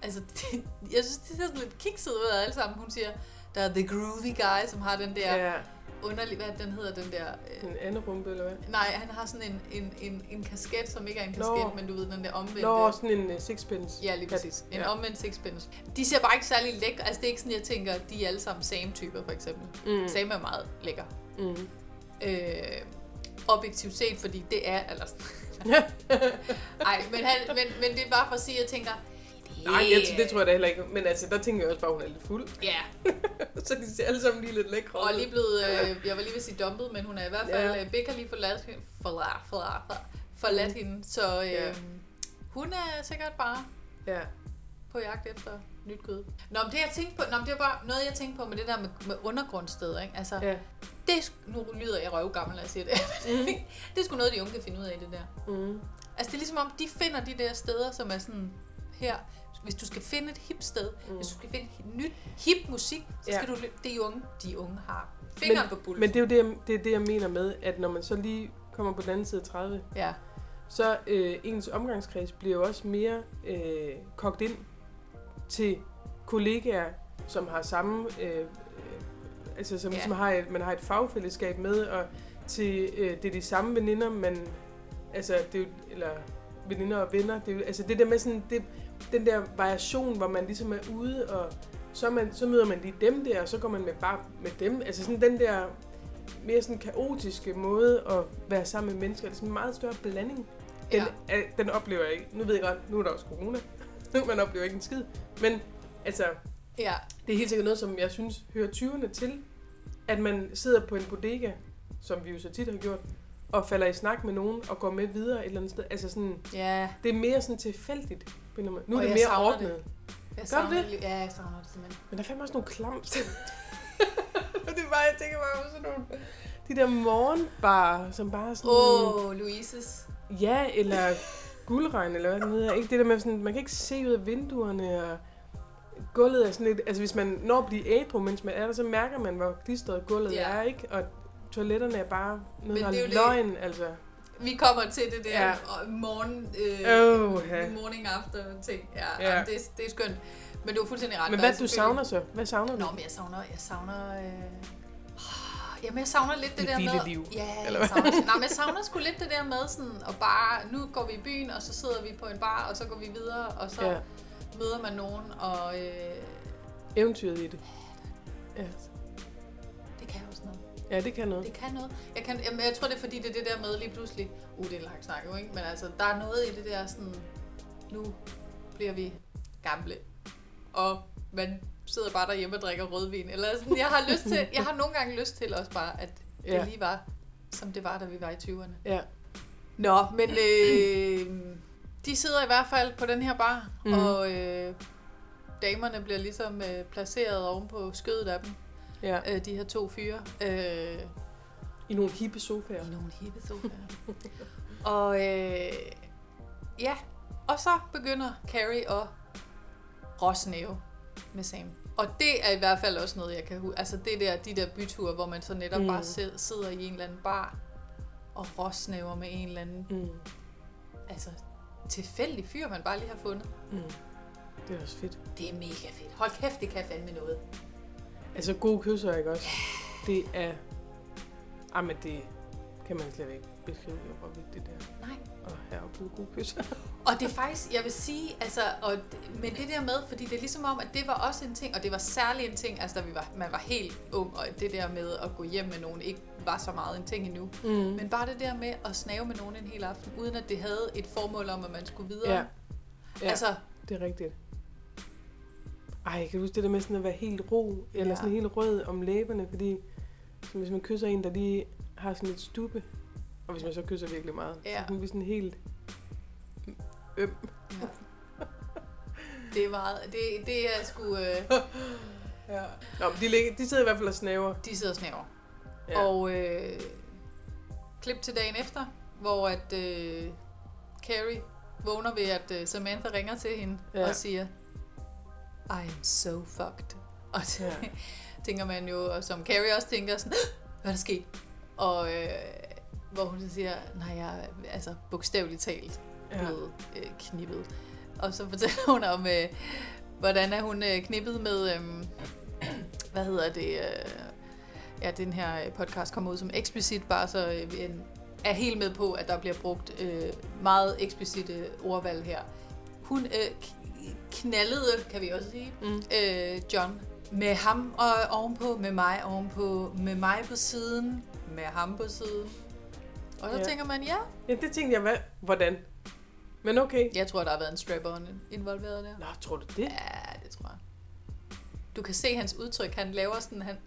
altså, det, <laughs> jeg synes, det ser sådan lidt kikset ud af alle sammen. Hun siger, der er The Groovy Guy, som har den der Ja, underlig, hvad den hedder, den der, øh, en anden rumpe, eller hvad? nej, han har sådan en, en, en, en kasket, som ikke er en kasket, Nå. men du ved, den der omvendte. Nå, sådan en uh, sixpence. Ja, lige præcis. En Ja. omvendt sixpence. De ser bare ikke særlig lækre. Altså, det er ikke sådan, jeg tænker, de er alle sammen Sam-typer, for eksempel. Mm. Sam er meget lækker. Mm. Øh, objektivt set, fordi det er... Eller, <laughs> <laughs> Ej, men, han, men, men det er bare for at sige, at jeg tænker... Nej, jeg, det tror jeg da heller ikke. Men altså, der tænker jeg også bare, at hun er lidt fuld. Ja, <laughs> så de ser alle sammen lige lidt lækre og lige blevet... Øh, jeg var lige ved at sige dumpet, men hun er i hvert fald... Ja. Ja. Big har lige forladt, forladt, forladt, forladt Mm. hende, så øh, Ja. hun er sikkert bare Ja. på jagt efter nyt kød. Nå, men det jeg tænkte på, nå, men det var bare noget, jeg tænkte på med det der med, med undergrundssteder, ikke? Altså, Ja. det nu lyder jeg røvgammel, når jeg siger det. <laughs> det er sgu noget, de unge kan finde ud af, det der. Mm. Altså, det er ligesom om, de finder de der steder, som er sådan, her, hvis du skal finde et hip sted, mm. hvis du skal finde et nyt hip musik, så Ja. skal du lytte. Det unge, de unge har fingeren på pulsen. Men det er jo det, jeg, det, er det, jeg mener med, at når man så lige kommer på den anden side af 30, ja. så øh, ens omgangskreds bliver jo også mere øh, kogt ind til kollegaer, som har samme, øh, øh, altså som Ja. ja. ligesom har man har et fagfællesskab med, og til øh, det er de samme veninder, man, altså det er jo, eller veninder og venner, det er jo, altså det der med sådan, det, den der variation, hvor man ligesom er ude, og så, man, så møder man lige dem der, og så går man med bare med dem, altså sådan den der mere sådan kaotiske måde at være sammen med mennesker, det er sådan en meget større blanding. Den, Ja. den oplever jeg ikke. Nu ved jeg godt, nu er der også corona. <laughs> man oplever ikke en skid. Men altså, ja. det er helt sikkert noget, som jeg synes hører 20'erne til. At man sidder på en bodega, som vi jo så tit har gjort, og falder i snak med nogen og går med videre et eller andet sted. Altså sådan, Ja, det er mere sådan tilfældigt. Nu er Og det mere ordnet. jeg du savner det? Ja, jeg savner det simpelthen. Men der er fandme også nogle klams. <laughs> <laughs> det er bare, jeg tænker bare på sådan nogle... De der morgenbar, som bare sådan... Åh, oh, Louises. Ja, eller guldregn, eller hvad den hedder. Ikke det der med sådan, man kan ikke se ud af vinduerne, og gulvet er sådan lidt... Altså hvis man når at blive ædru, mens man er der, så mærker man, hvor klistret gulvet Ja. er, ikke? Og toiletterne er bare noget, Men der det løgn, altså. Vi kommer til det der Ja. morgen, øh, ja. morning after ting. Ja, Ja. ja. Det, er- det er skønt. Men du er fuldstændig ret. Men hvad du savner så? Hvad savner du? Nå, men jeg savner, jeg savner, øh... Jamen, jeg savner lidt det, Det der med... liv, Ja, eller jeg savner, nej, men jeg savner sgu lidt det der med sådan, og bare, nu går vi i byen, og så sidder vi på en bar, og så går vi videre, og så ja. møder man nogen, og øh, Eventyret i det. Ja. Ja, det kan noget. Det kan noget. Jeg, kan, jamen, jeg tror, det er fordi, det er det der med lige pludselig... Uh, det er en lang snak jo, ikke? Men altså, der er noget i det der sådan... Nu bliver vi gamle. Og man sidder bare derhjemme og drikker rødvin. Eller sådan, jeg har lyst til... <laughs> Jeg har nogle gange lyst til også bare, at det Ja. lige var, som det var, da vi var i 20'erne. Ja. Nå, men øh, de sidder i hvert fald på den her bar, mm. og øh, damerne bliver ligesom øh, placeret oven på skødet af dem, ja. øh, de her to fyre. Øh, I nogle hippe sofaer. i nogle hippe sofaer. <laughs> og øh, ja, og så begynder Carrie at råsnæve med Sam. Og det er i hvert fald også noget, jeg kan huske. Altså det der, de der byture, hvor man så netop Mm. bare sid- sidder i en eller anden bar og råsnæver med en eller anden, Mm. altså tilfældig fyr, man bare lige har fundet. Mm. Det er også fedt. Det er mega fedt. Hold kæft, det kan fandme noget. Altså gode kysser, ikke også? Det er... Jamen, det kan man slet ikke beskrive, hvor vigtigt det er Nej. at have oplevet gode kysser. Og det er faktisk, jeg vil sige, altså, og, men det der med, fordi det er ligesom om, at det var også en ting, og det var særlig en ting, altså da vi var, man var helt ung, og det der med at gå hjem med nogen ikke var så meget en ting endnu. Mm. Men bare det der med at snave med nogen en hel aften, uden at det havde et formål om, at man skulle videre. Ja, ja. Altså, det er rigtigt. Ej, kan du huske det der med sådan at være helt ro, eller Ja. sådan helt rød om læberne, fordi hvis man kysser en, der lige har sådan lidt stube, og hvis man så kysser virkelig meget, Ja. så kan man blive sådan helt øm. det er meget, det, det er sgu, øh, <laughs> Ja. Nå, men de, ligger, de sidder i hvert fald og snaver. de sidder og snæver. Ja. Og øh, klip til dagen efter, hvor at øh, Carrie vågner ved, at øh, Samantha ringer til hende Ja. ja. og siger, I am so fucked. Og så Ja. ja. <laughs> tænker man jo, og som Carrie også tænker sådan, hvad er der sket? Og øh, hvor hun så siger, nej, jeg er altså bogstaveligt talt Ja. blevet øh, knippet. Og så fortæller hun om, øh, hvordan er hun øh, knippet med, øh, <clears throat> hvad hedder det, øh, ja, den her øh, podcast kommer ud som eksplicit, bare så øh, vi en- er helt med på, at der bliver brugt øh, meget eksplicite ordvalg her. Hun øh, knaldede, kan vi også sige, Mm. øh, John med ham og ovenpå, med mig ovenpå, med mig på siden, med ham på siden. Og så Ja. tænker man, ja, Ja, det tænkte jeg, hvad, hvordan? Men okay. jeg tror, der har været en strap-on involveret der. Nå, tror du det? Ja, det tror jeg. Du kan se hans udtryk. Han laver sådan, han...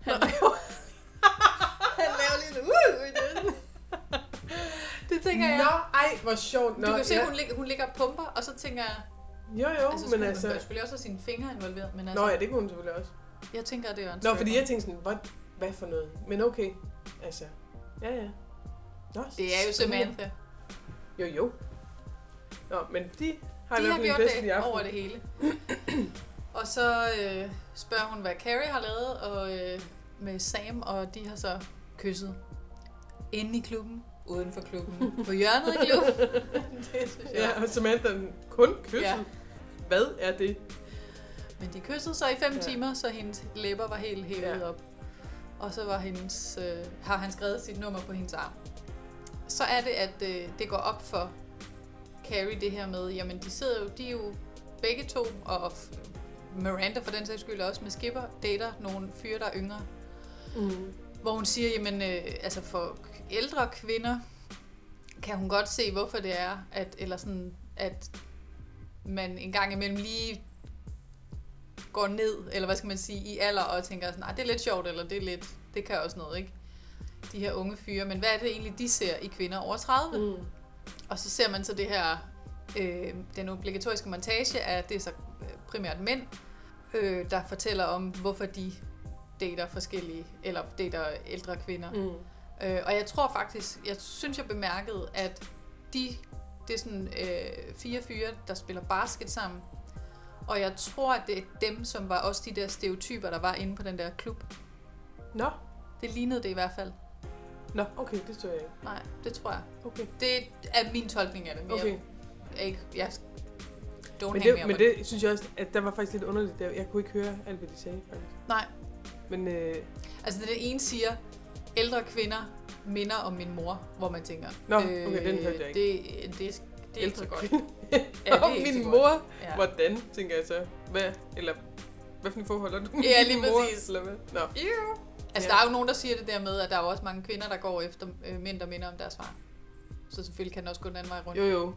Han laver, <laughs> han laver lige en uh, det. Tænker jeg. Nå, ej, hvor sjovt. Nå, du kan se, ja. hun, ligger, hun ligger og pumper, og så tænker jeg... Jo, jo, Altså, men altså... bør selvfølgelig også have sine fingre involveret, men altså... Nå ja, det kunne hun selvfølgelig også. Jeg tænker, det er en Nå, fordi jeg tænkte sådan, hvad, hvad for noget? Men okay, altså, ja, ja. Nå, Det er jo. Samantha. Jo, jo. Nå, men de Har i de hvert har fald en gjort det aften. over det hele. <clears throat> og så øh, spørger hun, hvad Carrie har lavet og, øh, med Sam, og de har så kysset inde i klubben, uden for klubben, på hjørnet i klubben. <laughs> det synes jeg. Ja, og Samantha kun kyssen. Ja. Hvad er det? Men de kyssede så i fem Ja. ja. timer, så hendes læber var helt hævet Ja. op. Og så var hendes, øh, har han skrevet sit nummer på hendes arm. Så er det, at øh, det går op for Carrie det her med, jamen de sidder jo, de er jo begge to, og Miranda for den sags skyld også med Skipper, dater nogle fyre, der er yngre. Mm. Hvor hun siger, jamen øh, altså for ældre kvinder kan hun godt se, hvorfor det er, at, eller sådan, at man en gang imellem lige går ned, eller hvad skal man sige, i alder og tænker sådan, nej, det er lidt sjovt, eller det er lidt, det kan også noget, ikke? De her unge fyre, men hvad er det egentlig, de ser i kvinder over 30? Mm. Og så ser man så det her, øh, den obligatoriske montage af, det er så øh, primært mænd, øh, der fortæller om, hvorfor de dater forskellige, eller dater ældre kvinder. Mm. Øh, og jeg tror faktisk, jeg synes jeg bemærkede, at de, det er sådan øh, fire fyre, der spiller basket sammen. Og jeg tror, at det er dem, som var også de der stereotyper, der var inde på den der klub. Nå, Det lignede det i hvert fald. Nå, okay, det står jeg ikke. Nej, det tror jeg. Okay. Det er min tolkning af det. men Okay. Jeg, ikke, jeg don't Men det, me men up det synes jeg også, at der var faktisk lidt underligt. Der. Jeg kunne ikke høre alt, hvad de sagde, faktisk. Nej, Men øh, altså det ene siger, ældre kvinder minder om min mor, hvor man tænker... øh, Nå, okay, den hørte jeg ikke. Det, det, det er ikke så godt. <laughs> Ja, det er ikke min mor, godt. Ja. hvordan, tænker jeg så. Hvad, eller, hvad for forhold har du med Ja, lige mor? præcis. Eller hvad? Nå. Altså, Ja. der er jo nogen, der siger det der med, at der er også mange kvinder, der går efter øh, mænd, der minder om deres far. Så selvfølgelig kan den også gå den anden vej rundt. Jo, jo.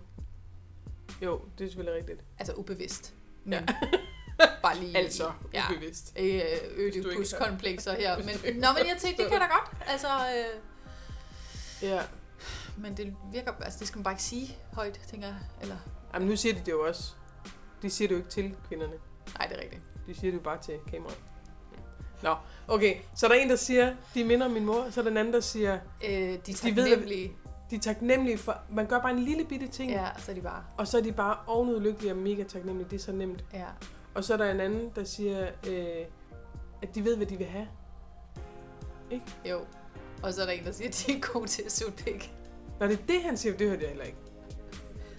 Jo, det er selvfølgelig rigtigt. Altså ubevidst. Men Ja. <laughs> bare lige... Altså, ja. ubevidst. Øh, Ødipus-komplekser her. <laughs> Men, nå, men jeg tænkte, det kan da godt. Altså, øh, Ja. men det virker... Altså, det skal man bare ikke sige højt, tænker jeg. Eller... Jamen, nu siger de det jo også. De siger det jo ikke til kvinderne. Nej, det er rigtigt. De siger det jo bare til kameraet. Nå, okay. Så er der en, der siger, de minder min mor. Så er der en anden, der siger, Øh, de er De ved, taknemmelige. de er taknemmelige for... Man gør bare en lille bitte ting. Ja, så er de bare... Og så er de bare ovenud lykkelige og mega taknemmelige. Det er så nemt. Ja. Og så er der en anden, der siger, øh, at de ved, hvad de vil have. Jo. Og så er der en, der siger, at de er gode til at suge pik. Når det er det, han siger, det hørte jeg heller ikke.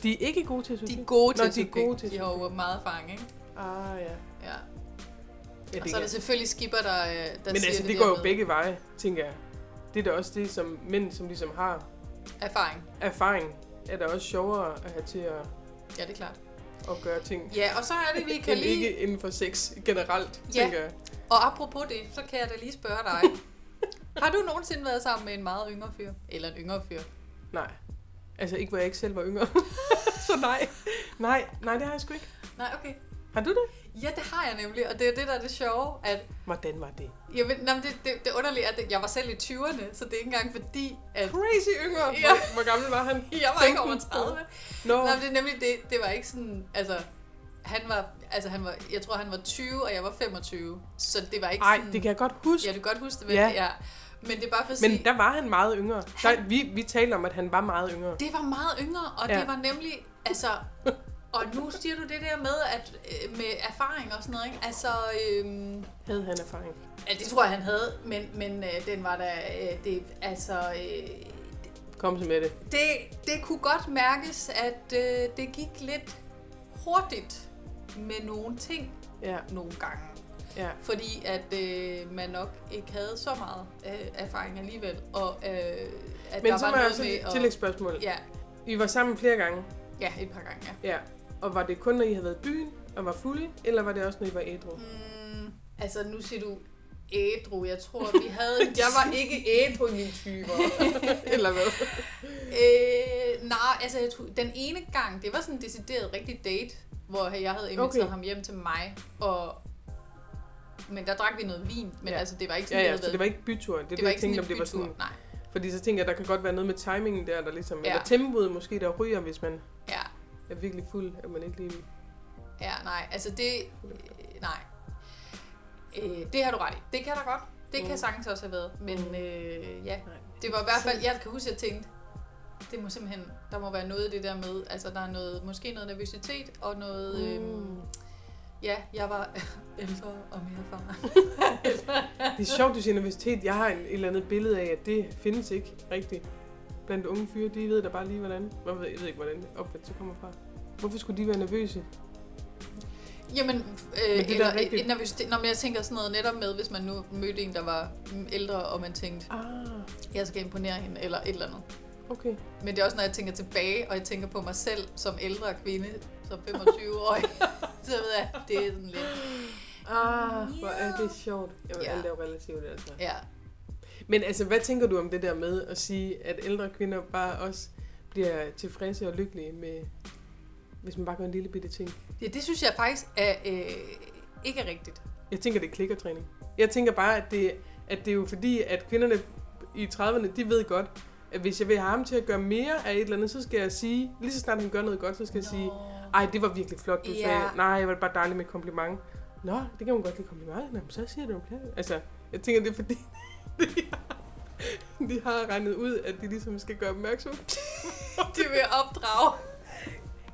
De er ikke gode til at De er suge gode til Nå, at de suge gode pik. til at De har jo meget erfaring, ikke? Ah, ja. Ja. ja Og så er der selvfølgelig skipper, der, øh, der Men siger altså, det, det går jo med begge veje, tænker jeg. Det er da også det, som mænd, som ligesom har Erfaring. erfaring, er da også sjovere at have til at, Ja, det er klart. At gøre ting. Ja, og så er det, vi <laughs> kan lige... ikke inden for sex generelt, Ja. tænker jeg. Og apropos det, så kan jeg da lige spørge dig. <laughs> har du nogensinde været sammen med en meget yngre fyr? Eller en yngre fyr? Nej. Altså ikke, hvor jeg ikke selv var yngre. <laughs> så nej. Nej, nej, det har jeg sgu ikke. Nej, okay. Har du det? Ja, det har jeg nemlig, og det er det, der er det sjove, at Hvordan var det? jeg ved, nej, det, det, det underlige er, at jeg var selv i 20'erne, så det er ikke engang fordi, at Crazy yngre. Ja. Hvor, hvor gammel var han? jeg var ikke 15? over 30. Nå, Nej, men det er nemlig det, det var ikke sådan, altså, han var, altså han var, jeg tror han var 20, og jeg var 25, så det var ikke nej, sådan, det kan jeg godt huske. ja, du kan godt huske det, vel? Ja. ja. Men det er bare for at sige, Men der var han meget yngre. Der, vi, vi talte om, at han var meget yngre. Det var meget yngre, og. Ja. det var nemlig, altså, <laughs> og nu siger du det der med, at øh, med erfaring og sådan noget, ikke? Altså, øhm, Havde han erfaring? ja, det tror jeg, han havde, men, men øh, den var da, øh, det, altså, øh, Kom så med det. det, det kunne godt mærkes, at øh, det gik lidt hurtigt med nogle ting Ja, nogle gange. ja. Fordi at øh, man nok ikke havde så meget øh, erfaring alligevel, og øh, at Men der så var var jeg noget også med et tillægsspørgsmål. Ja, I var sammen flere gange. ja, et par gange, ja. Ja. Og var det kun, når I havde været i byen og var fulde, eller var det også, når I var ædru? Mm, altså, nu siger du ædru. Jeg tror, vi havde... <laughs> jeg var ikke ædru i mine typer. <laughs> eller hvad? øh, nej, altså, jeg tror, den ene gang, det var sådan en decideret rigtig date, hvor jeg havde inviteret okay. Ham hjem til mig, og... Men der drak vi noget vin, men ja. Ja. altså, det var ikke Ja, sådan, ja, havde så det var ikke bytur. Det, det det, var jeg ikke tænkte, om det var sådan... bytur. Nej, Fordi så tænker jeg, der kan godt være noget med timingen der, der ligesom... Ja. Eller tempoet måske, der ryger, hvis man ja, er virkelig fuld, at man ikke lige... ja, nej, altså det... Øh, nej. Øh, det har du ret i. Det kan der godt. Det kan Mm. sagtens også have været. Men Mm. øh, ja, Nej. det var i hvert fald... Jeg kan huske, at jeg tænkte, det må simpelthen, der må være noget af det der med, altså der er noget, måske noget nervøsitet og noget, mm. øhm, ja, jeg var <laughs> ældre og mere erfaren. <laughs> Det er sjovt, du siger nervøsitet. Jeg har en, et eller andet billede af, at det findes ikke rigtigt. Blandt unge fyre, de ved da bare lige, hvordan. Jeg ved, ikke, hvordan opfattelsen kommer fra. Hvorfor skulle de være nervøse? Jamen, Men øh, det er eller, rigtigt. et nervøsitet, når jeg tænker sådan noget netop med, hvis man nu mødte en, der var ældre, og man tænkte, Ah, jeg skal imponere hende, eller et eller andet. okay. Men det er også, når jeg tænker tilbage, og jeg tænker på mig selv som ældre kvinde, som 25-årig, <laughs> så ved jeg, det er sådan lidt, Ah, hvor er det sjovt. Ja. ja. alt er jo relativt, altså. ja. Men altså, hvad tænker du om det der med at sige, at ældre kvinder bare også bliver tilfredse og lykkelige med, hvis man bare gør en lille bitte ting? ja det synes jeg faktisk er, øh, ikke er rigtigt. Jeg tænker, det er klikkertræning. Jeg tænker bare, at det, at det er jo fordi, at kvinderne i 30'erne, de ved godt, at hvis jeg vil have ham til at gøre mere af et eller andet, så skal jeg sige, lige så snart han gør noget godt, så skal jeg sige, ej, det var virkelig flot, du Ja. sagde. Nej, jeg var bare dejlig med kompliment. Nå, det kan man godt lide kompliment. Nå, men så siger du det. Altså, jeg tænker, det er fordi, <laughs> de har, de har regnet ud, at de ligesom skal gøre opmærksom. <laughs> De vil opdrage.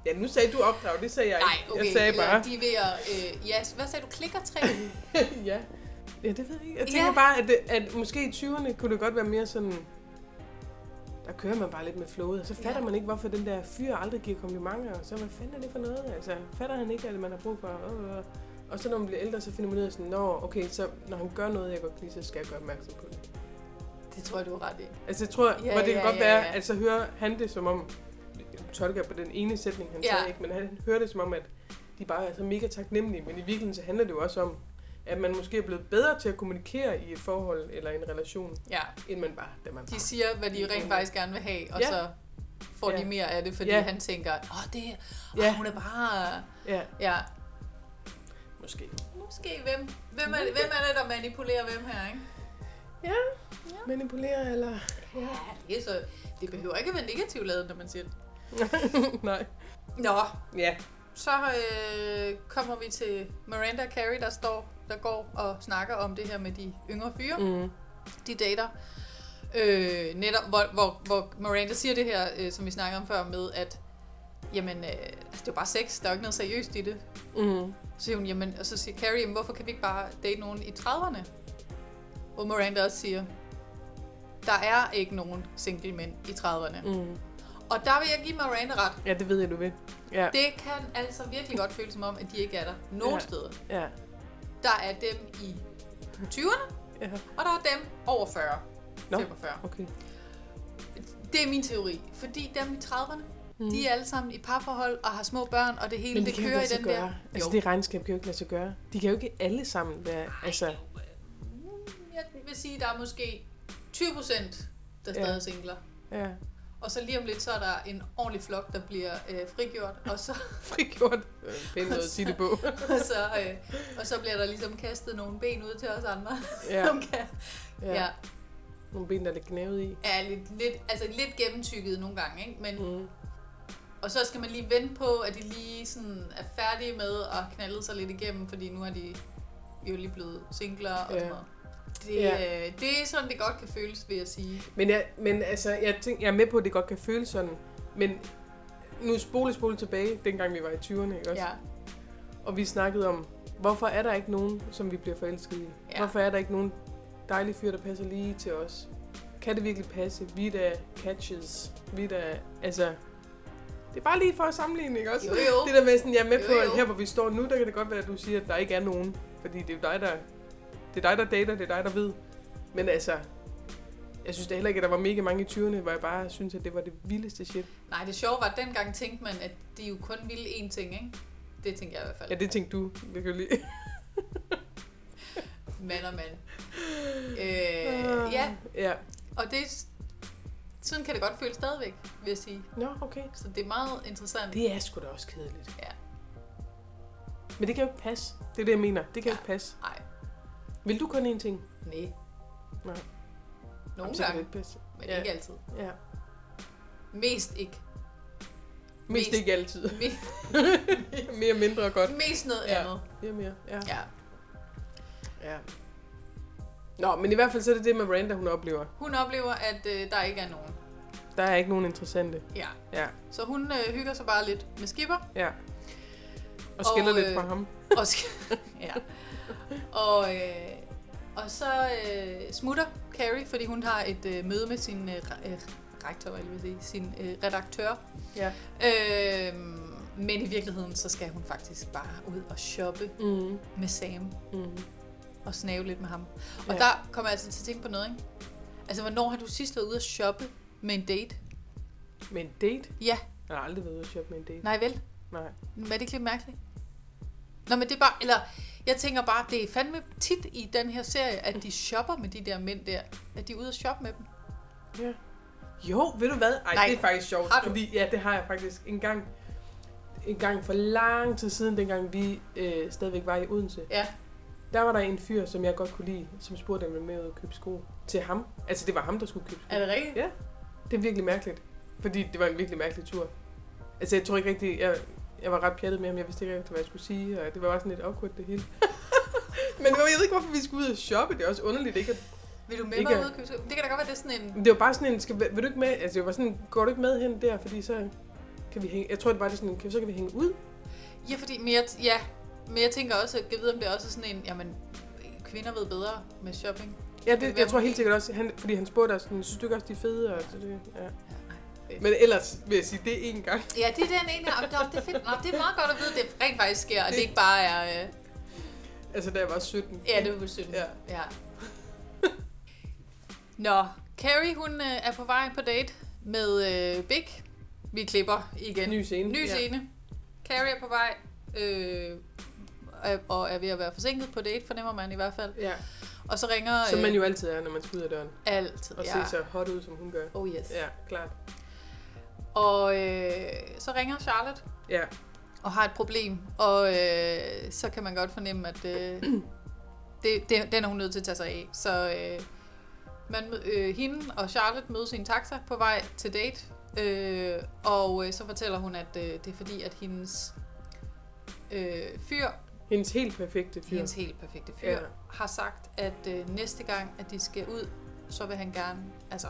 Ja, nu sagde du opdrag, det sagde jeg Nej, ikke. okay. Jeg sagde bare, De er ved at, øh, ja, hvad sagde du, klikkertræning? <laughs> ja. Ja, det ved jeg ikke. Jeg tænker Ja. ja. bare, at, det, at måske i 20'erne kunne det godt være mere sådan... Der kører man bare lidt med flowet, og så fatter Ja. ja. man ikke, hvorfor den der fyr aldrig giver komplimenter, og så hvad fanden er det for noget? Altså, fatter han ikke, at man har brug for... Øh, øh. Og så når man bliver ældre, så finder man ud af sådan, Nå, okay, så når han gør noget, jeg godt kan lide, så skal jeg gøre opmærksom på det. Det tror jeg, du har ret i. Altså, jeg tror, Ja, ja, hvor det kan ja, godt ja, være, ja. at så hører han det som om, tolker på den ene sætning, han Ja. ja. sagde ikke, men han hører det som om, at de bare er så mega taknemmelige, men i virkeligheden så handler det jo også om, at man måske er blevet bedre til at kommunikere i et forhold eller en relation, Ja, end man var, da man de var. siger, hvad de rent faktisk gerne vil have, og Ja. så får de Ja. mere af det, fordi Ja. han tænker, åh, det, åh, Ja. hun er bare... Ja, Ja, måske. måske hvem, hvem, er, hvem er det, der manipulerer hvem her, ikke? Ja, manipulere eller... Ja, det, er så, det behøver ikke at være negativt lavet, når man siger det. <laughs> Nej. Nå, Ja. så øh, kommer vi til Miranda og Carrie, der står, der går og snakker om det her med de yngre fyre. Mm. de dater. Øh, netop, hvor, hvor, hvor Miranda siger det her, øh, som vi snakkede om før, med at jamen, øh, altså, det er jo bare sex, der er jo ikke noget seriøst i det. Mm. Så siger hun, jamen, og så siger Carrie, jamen, hvorfor kan vi ikke bare date nogen i 30'erne? Hvor Miranda også siger, der er ikke nogen single mænd i 30'erne. Mm. Mm. Og der vil jeg give Miranda ret. Ja, det ved jeg, du ved. Ja. Det kan altså virkelig godt føles som om, at de ikke er der nogen Ja. steder. Ja. Der er dem i 20'erne, ja. og der er dem over 40. Nå. 45. Okay. Det er min teori. Fordi dem i 30'erne, Mm. mm. de er alle sammen i parforhold og har små børn, og det hele Men det, det kører i den gøre. der. Altså, Jo. det regnskab kan jo ikke lade sig gøre. De kan jo ikke alle sammen være... Altså, Jeg vil sige, der er måske 20 procent, der Ja. stadig er singler. ja. Og så lige om lidt, så er der en ordentlig flok, der bliver øh, frigjort, og så, <laughs> Frigjort. Øh, Pænt noget at sige det på. <laughs> og, så, øh, og så bliver der ligesom kastet nogle ben ud til os andre. Ja. <laughs> som kan, Ja. ja. Nogle ben, der er lidt knævet i. er lidt, lidt, altså lidt gennemtykket nogle gange, ikke? Men, Mm. Og så skal man lige vente på, at de lige sådan er færdige med at knalde sig lidt igennem, fordi nu er de jo lige blevet singler og Ja. sådan noget. Det, Ja. øh, det er sådan, det godt kan føles, vil jeg sige. Men, jeg, men altså, jeg, tænk, jeg er med på, at det godt kan føles sådan. Men nu spole spole tilbage, dengang vi var i 20'erne, ikke også? Ja. Og vi snakkede om, hvorfor er der ikke nogen, som vi bliver forelsket i? Ja. Hvorfor er der ikke nogen dejlige fyr, der passer lige til os? Kan det virkelig passe? Vi er da catches. Vi er da, altså... Det er bare lige for at sammenligne, ikke også? Jo, jo. Det der med sådan, jeg er med Jo, på, jo. at her hvor vi står nu, der kan det godt være, at du siger, at der ikke er nogen. Fordi det er jo dig, der, det er dig, der dater, det er dig, der ved. Men altså, jeg synes da heller ikke, at der var mega mange i 20'erne, hvor jeg bare synes, at det var det vildeste shit. Nej, det sjove var, at dengang tænkte man, at de jo kun ville én ting, ikke? Det tænkte jeg i hvert fald. Ja, det tænkte du. Det kan lide. <laughs> Mand og mand. Øh, ja, Ja. og det sådan kan det godt føles stadigvæk, vil jeg sige. Nå, okay. Så det er meget interessant. Det er sgu da også kedeligt. Ja. Men det kan jo ikke passe. Det er det, jeg mener. Det kan Ja. jo ikke passe. Nej, Vil du kun én ting? nej. Nej. Nogle det gange, ikke passe. men Ja. ikke altid. Ja. Mest ikke. Mest Mest- ikke altid. <laughs> Me- <laughs> mere mindre godt. mest noget Ja. andet. Mere mere. Ja. Ja. ja. Nå, men i hvert fald så er det det med Miranda, hun oplever. Hun oplever, at øh, der ikke er nogen. Der Der er ikke nogen interessante. Ja. Ja, Så hun øh, hygger sig bare lidt med Skipper. ja. Og skiller Og, lidt øh, fra ham. Og, sk- <laughs> ja. Og, øh, og så øh, smutter Carrie, fordi hun har et øh, møde med sin øh, øh, rektor, hvad jeg vil sige, sin øh, redaktør. Ja. Øh, men i virkeligheden, så skal hun faktisk bare ud og shoppe Mm. med Sam Mm. og snave lidt med ham. Og Ja. ja. der kommer jeg altså til at tænke på noget, ikke? Altså, hvornår har du sidst været ude at shoppe med en date? Med en date? Ja, Jeg har aldrig været ude at shoppe med en date. nej vel? Nej. Men er det ikke lidt mærkeligt? Nå, men det er bare, eller jeg tænker bare, det er fandme tit i den her serie, at de shopper med de der mænd der. At de er ude at shoppe med dem. Ja. Jo, ved du hvad? Ej, Nej. det er faktisk sjovt. Har du? Fordi, ja, det har jeg faktisk en gang. En gang for lang tid siden, dengang vi øh, stadigvæk var i Odense. Ja. Der var der en fyr, som jeg godt kunne lide, som spurgte, om jeg med og købe sko til ham. Altså, det var ham, der skulle købe sko. Er det rigtigt? Ja. Det er virkelig mærkeligt. Fordi det var en virkelig mærkelig tur. Altså, jeg tror ikke rigtig... Jeg, jeg var ret pjattet med ham. Jeg vidste ikke rigtig, hvad jeg skulle sige. Og det var bare sådan lidt awkward, det hele. <laughs> Men jeg ved ikke, hvorfor vi skulle ud og shoppe. Det er også underligt, ikke? at- Vil du med Ikke- mig ud og købe? Det kan da godt være, det er sådan en... Det var bare sådan en... Skal, vil du ikke med? Altså, det var sådan, går du ikke med hen der? Fordi så kan vi hænge... Jeg tror, det var det sådan en... Kan, så kan vi hænge ud. Ja, fordi, men jeg, ja, men jeg tænker også, at jeg ved, om det er også sådan en, jamen, kvinder ved bedre med shopping. Ja, Det jeg tror helt sikkert også, han, fordi han spurgte os, sådan, synes du ikke også, de er fede? Og så det, ja. fedt. Men ellers vil jeg sige, det er én gang. Ja, det er den ene. Nå, det er fedt. Nå, det er meget godt at vide, at det rent faktisk sker, og det ikke bare er... Øh, Altså, da jeg var 17. ja, det var 17. Ja. ja. Nå, Carrie, hun øh, er på vej på date med øh, Big. Vi klipper igen. Ny scene. Ny scene. Carrie er på vej, øh, og er ved at være forsinket på date, fornemmer man i hvert fald. Ja. Og så ringer... Som man jo altid er, når man skal ud af døren. Altid, Og ja. se så hot ud, som hun gør. Oh yes. Ja, klart. Og øh, så ringer Charlotte Ja. og har et problem, og øh, så kan man godt fornemme, at øh, <clears throat> det, det, den er hun nødt til at tage sig af. Så øh, man, øh, hende og Charlotte mødes i en taxa på vej til date, øh, og øh, så fortæller hun, at øh, det er fordi, at hendes øh, fyr, Hendes helt perfekte fyr. hendes helt perfekte fyr, Ja. har sagt, at øh, næste gang, at de skal ud, så vil han gerne, altså,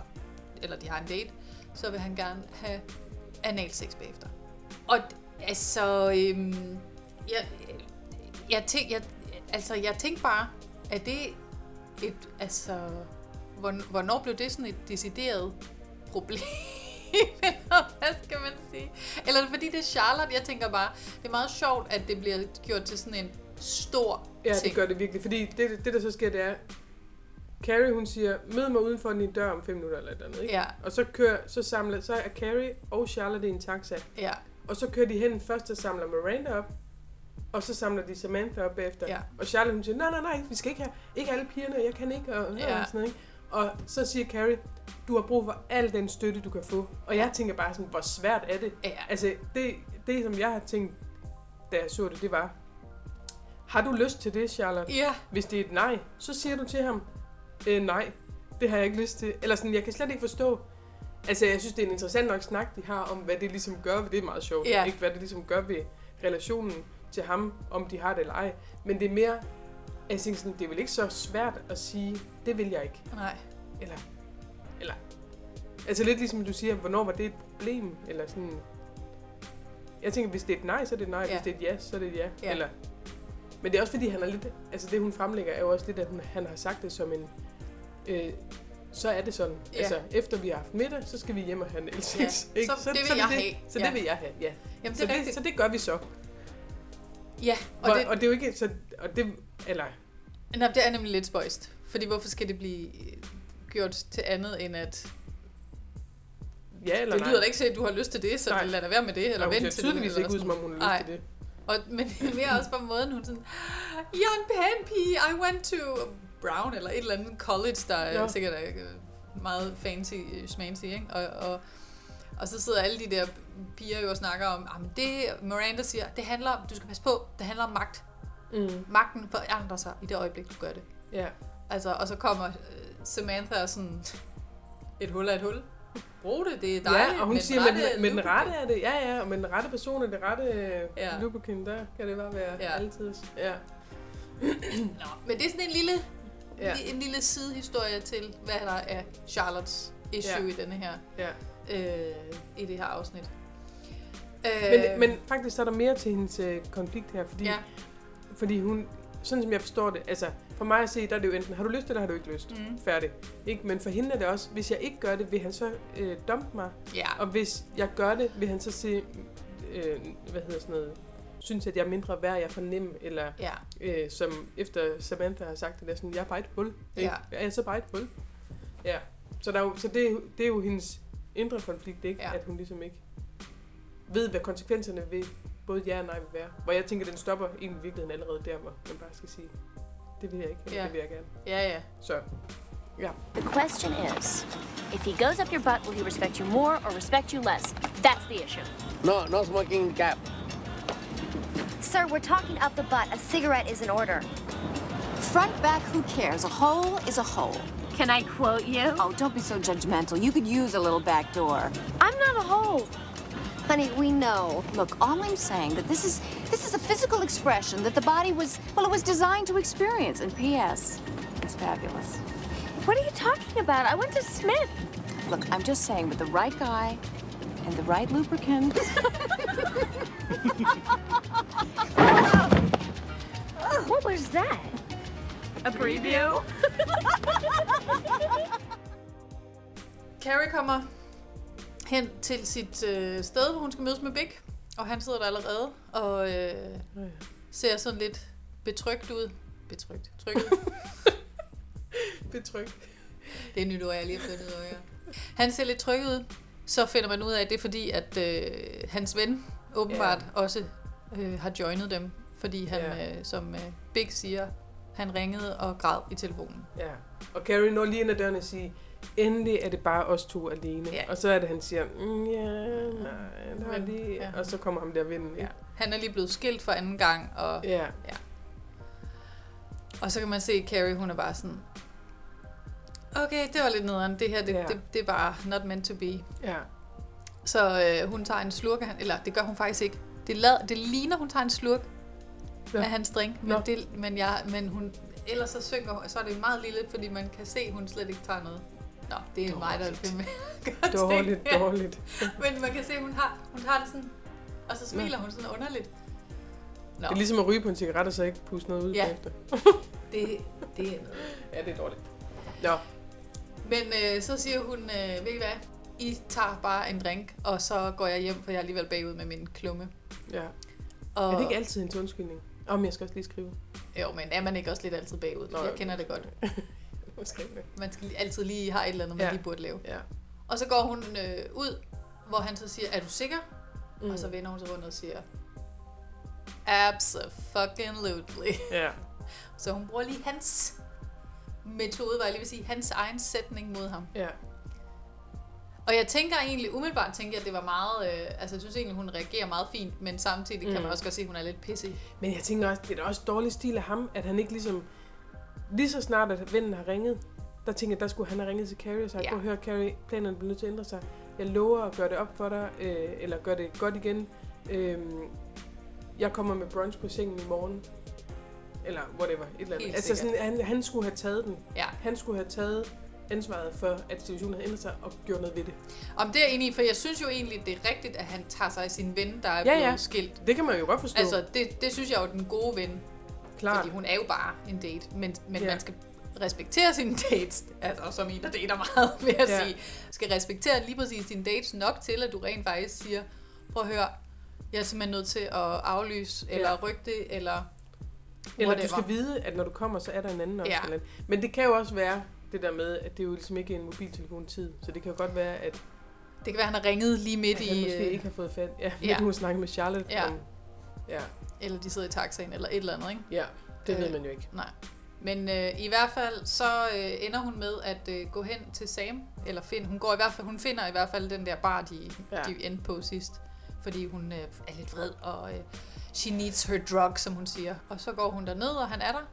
eller de har en date, så vil han gerne have analsex bagefter. Og altså, øhm, jeg, jeg, tænk, jeg, altså, jeg tænkte bare, at det et, altså, hvorn- hvornår blev det sådan et decideret problem? <laughs> Eller hvad skal man sige? Eller er fordi det er Charlotte? Jeg tænker bare, det er meget sjovt, at det bliver gjort til sådan en stor Ja, ting. det gør det virkelig. Fordi det, det der så sker, det er, Carrie, hun siger, mød mig uden for din dør om fem minutter eller et eller andet, ikke? Ja, Og så kører, så samler, så er Carrie og Charlotte i en taxa. ja, Og så kører de hen først og samler Miranda op, og så samler de Samantha op bagefter. Ja. Og Charlotte hun siger, nej, nej, nej, vi skal ikke have, ikke alle pigerne, jeg kan ikke, og, Ja. og sådan noget, ikke? Og så siger Carrie, du har brug for al den støtte, du kan få. Og jeg tænker bare sådan, hvor svært er det? ja. Altså, det, det som jeg har tænkt, da jeg så det, det var, har du lyst til det, Charlotte? Ja, Hvis det er et nej, så siger du til ham, øh, nej, det har jeg ikke lyst til. Eller sådan, jeg kan slet ikke forstå. Altså, jeg synes, det er en interessant nok snak, de har om, hvad det ligesom gør, det er meget sjovt. Ja. Ikke hvad det ligesom gør ved relationen til ham, om de har det eller ej. Men det er mere, jeg tænker sådan, det er vel ikke så svært at sige, det vil jeg ikke. nej. Eller, eller, altså lidt ligesom du siger, hvornår var det et problem? Eller sådan, jeg tænker, hvis det er et nej, så er det et nej. Ja. Hvis det er et ja, så er det et ja. Ja. Eller, men det er også fordi, han er lidt, altså det hun fremlægger, er jo også lidt, at hun, han har sagt det som en, øh, så er det sådan. Ja. Altså, efter vi har haft middag, så skal vi hjem og have en L6. Ja, ikke? så det vil er jeg det. have. Så Ja. det vil jeg have, ja. Jamen, Så det er det, så det gør vi så. Ja, Og, og, det, og det er jo ikke, så, og det, eller, nej, det er nemlig lidt spøjst. Fordi hvorfor skal det blive øh, gjort til andet end at... ja eller Det nej. lyder da ikke til, at du har lyst til det, så Nej. lad da være med det, eller vent til det. tydeligvis ikke ud, som om hun har Nej. lyst til det. Og, <laughs> men det er mere også på måden, hun sådan, jeg er en pæn pige, I went to Brown, eller et eller andet college, der er Ja. sikkert er øh, meget fancy, øh, schmancy, ikke? Og, og, og så sidder alle de der piger jo og snakker om, jamen det, Miranda siger, det handler om, du skal passe på, det handler om magt. Mm, Magten forandrer sig i det øjeblik, du gør det. ja. Altså, og så kommer øh, Samantha og sådan, et hul er et hul. Brug det, det er dejligt. Ja, og hun men siger, med, med den lubricant." rette er det, ja, ja, og med den rette person er det rette Ja. lubricant, der kan det bare være ja. altid. Ja. Nå, men det er sådan en lille, Ja. en lille sidehistorie til, hvad der er Charlottes issue Ja. i denne her ja. øh, i det her afsnit. Øh, Men, men faktisk så er der mere til hendes øh, konflikt her, fordi, ja, fordi hun, sådan som jeg forstår det, altså for mig at se, der er det jo enten, har du lyst eller har du ikke lyst? Mm. Færdig. Ikke? Men for hende er det også, hvis jeg ikke gør det, vil han så øh, dumpe mig? ja, Og hvis jeg gør det, vil han så se, øh, hvad hedder sådan noget, synes, at jeg er mindre værd, jeg er for nem, eller ja, øh, som efter Samantha har sagt det, der sådan, jeg er bare et hul. Ikke? Ja. Jeg er så bare et hul. Ja. Så, der er jo, så det, er jo- det er jo hendes indre konflikt, ikke? Ja. At hun ligesom ikke ved, hvad konsekvenserne ved både ja og nej vil være. Hvor jeg tænker, den stopper egentlig i virkeligheden allerede der, hvor man bare skal sige, det vil jeg ikke, eller Ja. det vil jeg gerne. ja, ja. Så ja. The question is, if he goes up your butt, will he respect you more or respect you less? That's the issue. No, no smoking cab. Sir, we're talking up the butt. A cigarette is in order. Front, back, who cares? A hole is a hole. Can I quote you? Oh, don't be so judgmental. You could use a little back door. I'm not a hole. Honey, we know. Look, all I'm saying that this is this is a physical expression that the body was well, it was designed to experience. And P.S. It's fabulous. What are you talking about? I went to Smith. Look, I'm just saying, with the right guy and the right lubricant. <laughs> Was that? A preview? Carrie kommer hen til sit øh, sted, hvor hun skal mødes med Big. Og han sidder der allerede og øh, ser sådan lidt betrygt ud. Betrygt. Trygt. <laughs> Betrygt. det er nyt ord, jeg lige har fundet ud af. Han ser lidt tryg ud. Så finder man ud af, at det er fordi, at øh, hans ven åbenbart Ja. også øh, har joinet dem. Fordi han, Ja. øh, som øh, Big siger, han ringede og græd i telefonen. Ja. Og Carrie når lige ind ad døren og siger, endelig er det bare os to alene. Ja. Og så er det, han siger, mm, ja, nej, Men, lige... ja. Og så kommer ham der vinden. Ja. Han er lige blevet skilt for anden gang, og Ja. Og så kan man se, at Carrie, hun er bare sådan, okay, det var lidt nederen. Det her, det, Ja. ja. det, det er bare not meant to be. Ja. Så øh, hun tager en slurk eller det gør hun faktisk ikke. Det, lad, det ligner, hun tager en slurk Ja. ja. af hans drink, men, Nå. det, men, jeg, men hun, ellers så synger hun- så er det meget lille, fordi man kan se, at hun slet ikke tager noget. Nå, det er mig, der er med. Dårligt, <laughs> dårligt. Men man kan se, at hun har, hun har det sådan, og så smiler hun sådan underligt. Nå, Det er ligesom at ryge på en cigaret, og så ikke puste noget ud Ja. bagefter. <laughs> det, det er noget. Ja, det er dårligt. Nå, Men øh, så siger hun, øh, ved I hvad, I tager bare en drink, og så går jeg hjem, for jeg er alligevel bagud med min klumme. ja. Og, Er det ikke altid en undskyldning? Om jeg skal også lige skrive. Jo, men er man ikke også lidt altid bagud? Nå, jeg kender det godt. <laughs> Det. Man skal altid lige have et eller andet, man Ja. lige burde lave. Ja. Og så går hun øh, ud, hvor han så siger, er du sikker? Mm. Mm. Og så vender hun sig rundt og siger, absolutely. Ja. <laughs> Så hun bruger lige hans metode, var jeg lige vil sige, hans egen sætning mod ham. Ja. Og jeg tænker egentlig, umiddelbart tænker jeg, at det var meget, øh, altså jeg synes egentlig, hun reagerer meget fint, men samtidig mm. kan man også godt se, at hun er lidt pissig. Men jeg tænker også, det er da også dårlig stil af ham, at han ikke ligesom... Lige så snart, at vennen har ringet, der tænker jeg, der skulle han have ringet til Carrie og sagt, Ja. ja. høre Carrie, planerne bliver nødt til at ændre sig. Jeg lover at gøre det op for dig, øh, eller gøre det godt igen. Øh, jeg kommer med brunch på sengen i morgen. Eller whatever, et eller andet. Helt altså sikkert. sådan, han, han skulle have taget den. Ja. Han skulle have taget ansvaret for, at situationen havde ændret sig og gjort noget ved det. Om det er enig i, for jeg synes jo egentlig, det er rigtigt, at han tager sig af sin ven, der er Ja, blevet ja. skilt. Det kan man jo godt forstå. Altså, det, det synes jeg er jo den gode ven, Klart. fordi hun er jo bare en date, men, men Ja. man skal respektere sine dates, altså som en, der dater meget, vil jeg Ja. sige, skal respektere lige præcis dine dates nok til, at du rent faktisk siger, prøv at høre, jeg er simpelthen nødt til at aflyse, Ja. eller rykke det, eller Eller du skal vide, at når du kommer, så er der en anden også. Ja. Andet. Men det kan jo også være det der med, at det er jo ligesom ikke en mobiltelefon-tid. Så det kan jo godt være, at, Det kan være, at han har ringet lige midt at han i, måske øh, ikke har fået fat. Ja, ja. ja. hun har snakket med Charlotte. Ja. Om, ja, eller de sidder i taxaen, eller et eller andet, ikke? ja, det Øh, ved man jo ikke. Nej. Men øh, i hvert fald så øh, ender hun med at øh, gå hen til Sam, eller find, hun går i hvert fald, hun finder i hvert fald den der bar, de, ja. de endte på sidst, fordi hun øh, er lidt vred, og øh, she needs her drug, som hun siger. Og så går hun derned, og han er der.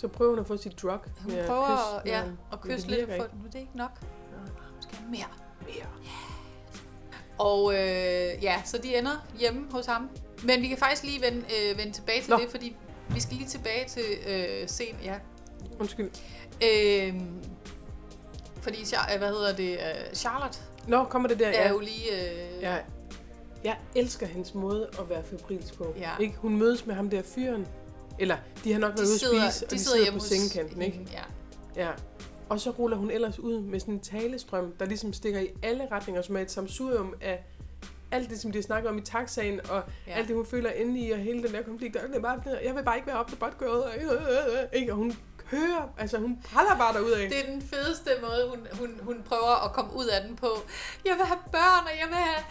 Så prøver hun at få sit drug. Hun at prøver at, ja, at kysse det lidt, virker for ikke. nu er det ikke nok. Hun skal have mere. Mere. Og øh, ja, så de ender hjemme hos ham. Men vi kan faktisk lige vende, øh, vende tilbage til Nå. Det, fordi vi skal lige tilbage til øh, scenen, ja, Undskyld. Øhm, fordi, øh, hvad hedder det, øh, Charlotte, Nå, kommer det der? er jo lige... Øh, Ja. Jeg elsker hendes måde at være febrilsk på. Ja. Ikke? Hun mødes med ham der fyren. Eller, de har nok været ude at spise, og de sidder, hjemme på sengekanten, ikke? hende, Ja. Ja. Og så ruller hun ellers ud med sådan en talestrøm, der ligesom stikker i alle retninger, som er et samsurium af alt det, som de snakker om i taxaen, og Ja. alt det, hun føler inde i, og hele den der konflikt. Og det er bare, jeg vil bare ikke være op til bot girl. Og, øh, øh, øh, ikke? og hun kører, altså hun praller bare derud af. Det er den fedeste måde, hun, hun, hun prøver at komme ud af den på. Jeg vil have børn, og jeg vil have...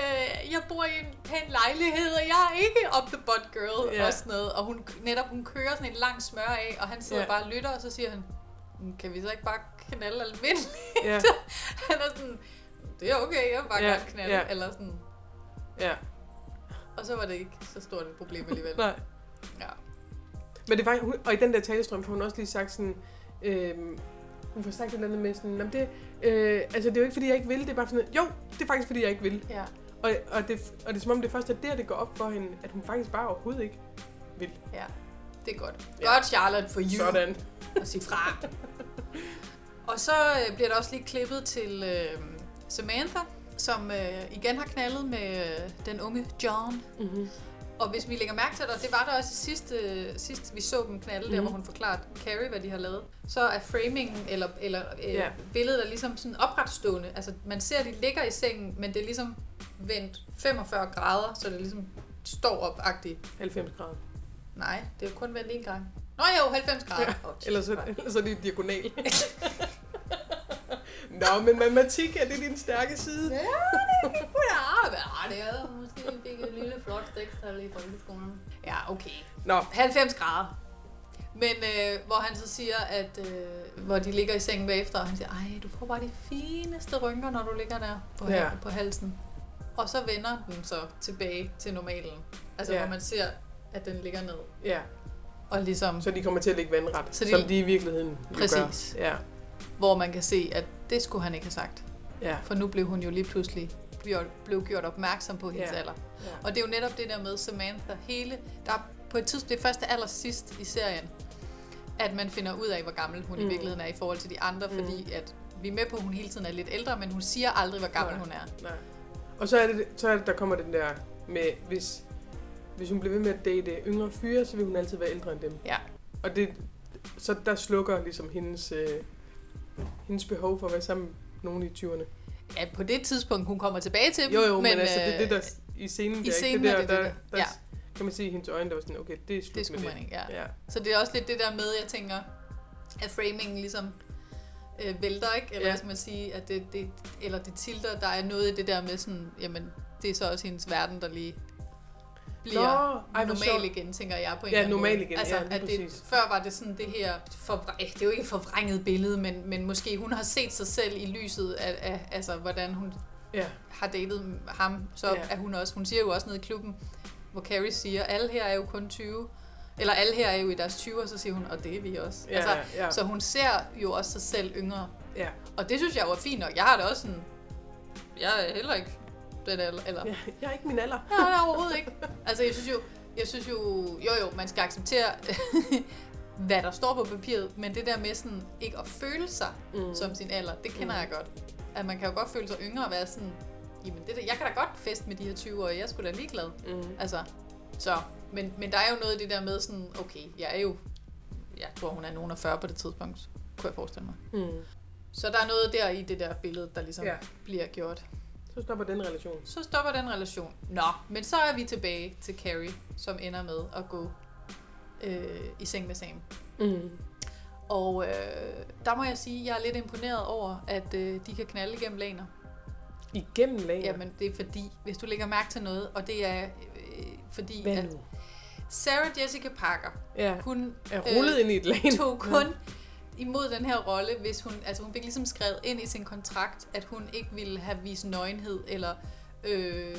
Øh, jeg bor i en pæn lejlighed, og jeg er ikke up the butt girl Ja. og sådan noget. Og hun, netop, hun kører sådan en lang smør af, og han sidder Ja. bare og lytter, og så siger han, "Mm, kan vi så ikke bare knalde almindeligt? Ja. <laughs> han er sådan, det er okay, jeg vil bare Ja, gerne knalde. ja. Eller sådan. Ja. Og så var det ikke så stort et problem alligevel. Nej. Ja. Men det var, og i den der talestrøm får hun også lige sagt sådan, øhm, hun får sagt et eller andet med sådan, "Jamen det, øh, altså det er jo ikke fordi, jeg ikke vil, det er bare sådan, jo, det er faktisk fordi, jeg ikke vil. ja. Og, og, det, og det er som om, det først er der, det går op for hende, at hun faktisk bare overhovedet ikke vil. Ja, det er godt. Ja. Godt, Charlotte, for you. Sådan. at sige fra. <laughs> og så øh, bliver der også lige klippet til øh, Samantha, som øh, igen har knaldet med øh, den unge John. Mm-hmm. Og hvis vi lægger mærke til det, og det var der også i sidste, øh, sidst vi så dem knalde, mm. der Mhm. hvor hun forklarede Carrie, hvad de har lavet, så er framingen, eller, eller øh, Ja. billedet er ligesom sådan opretstående. Altså man ser, at de ligger i sengen, men det er ligesom vendt 45 grader, så det ligesom står op-agtigt. 90 grader. Nej, det er jo kun vendt en gang. Nå jo, 90 grader. Ja, Åh, Ellers så, ellers så er det diagonal. <laughs> Nå, men matematik, er det din stærke side? Ja, det kunne da være. Det er måske vi fik et lille flot stiktal i folkeskolen. Ja, okay. Nå, 90 grader. Men øh, hvor han så siger, at øh, hvor de ligger i sengen bagefter, og han siger, ej, du får bare de fineste rynker, når du ligger der på, Ja. ja. på halsen. Og så vender den så tilbage til normalen. Altså, Ja. ja. hvor man ser, at den ligger ned. ja. Og ligesom, Så de kommer til at ligge vandret, Så de- som de i virkeligheden Præcis. gør. Ja, hvor man kan se, at det skulle han ikke have sagt. ja. For nu blev hun jo lige pludselig blev gjort opmærksom på hendes Ja. alder. Ja. Og det er jo netop det der med Samantha. Hele, der er på et tidspunkt, det er først det allersidst i serien, at man finder ud af, hvor gammel hun mm. i virkeligheden er i forhold til de andre, Mm. fordi at vi er med på, at hun hele tiden er lidt ældre, men hun siger aldrig, hvor gammel Nej. hun er. Nej. Og så er, det, så er det, der kommer den der med, hvis, hvis hun bliver ved med at date yngre fyre, så vil hun altid være ældre end dem. Ja. Og det, så der slukker ligesom hendes, øh, hendes behov for at være sammen med nogen i 20'erne. Ja, på det tidspunkt, hun kommer tilbage til dem. Jo, jo, men, men altså, det er det, der øh, i scenen, i der, scenen ikke? er det der, det der, det, der, ja. kan man se i hendes øjne, der var sådan, okay, det er slut Det med man ikke, ja. ja. Så det er også lidt det der med, jeg tænker, at framingen ligesom øh, vælter, ikke? Eller Ja. skal man sige, at det, det, eller det tilter, der er noget i det der med sådan, jamen, det er så også hendes verden, der lige bliver Nå, ej, normal igen, tænker jeg på en Ja, eller anden normal igen, Altså, ja, at det, præcis. før var det sådan det her, forvr- eh, det er jo ikke et forvrænget billede, men, men måske hun har set sig selv i lyset af, af altså, hvordan hun Ja. har datet ham, så Ja. er hun også, hun siger jo også nede i klubben, hvor Carrie siger, alle her er jo kun 20, eller alle her er jo i deres 20'er, så siger hun, og det er vi også. Ja, altså, ja. Så hun ser jo også sig selv yngre. Ja. Og det synes jeg er fint nok. Jeg har det også sådan, jeg er heller ikke den alder, eller ja. Jeg er ikke min alder. Nej, nej, overhovedet ikke. Altså, jeg synes jo, jeg synes jo, jo jo, man skal acceptere, <laughs> hvad der står på papiret, men det der med sådan ikke at føle sig Mm. som sin alder, det kender Mm. jeg godt. At man kan jo godt føle sig yngre og være sådan, jamen det der, jeg kan da godt feste med de her 20 år, jeg er sgu da ligeglad. Mm. Altså, så, men, men der er jo noget i det der med sådan, okay, jeg er jo, jeg tror hun er nogen af 40 på det tidspunkt, kunne jeg forestille mig. Mm. Så der er noget der i det der billede, der ligesom ja. bliver gjort. Så stopper den relation. Så stopper den relation. Nå, men så er vi tilbage til Carrie, som ender med at gå øh, i seng med Sam. Mm. Og øh, der må jeg sige, at jeg er lidt imponeret over, at øh, de kan knalde igennem laner. Igennem lager. Jamen, det er fordi, hvis du lægger mærke til noget, og det er øh, fordi, Hvad at? Sarah Jessica Parker, Ja. hun Er rullet ind i et lag. tog kun imod den her rolle, hvis hun, altså hun fik ligesom skrevet ind i sin kontrakt, at hun ikke ville have vist nøgenhed eller, øh,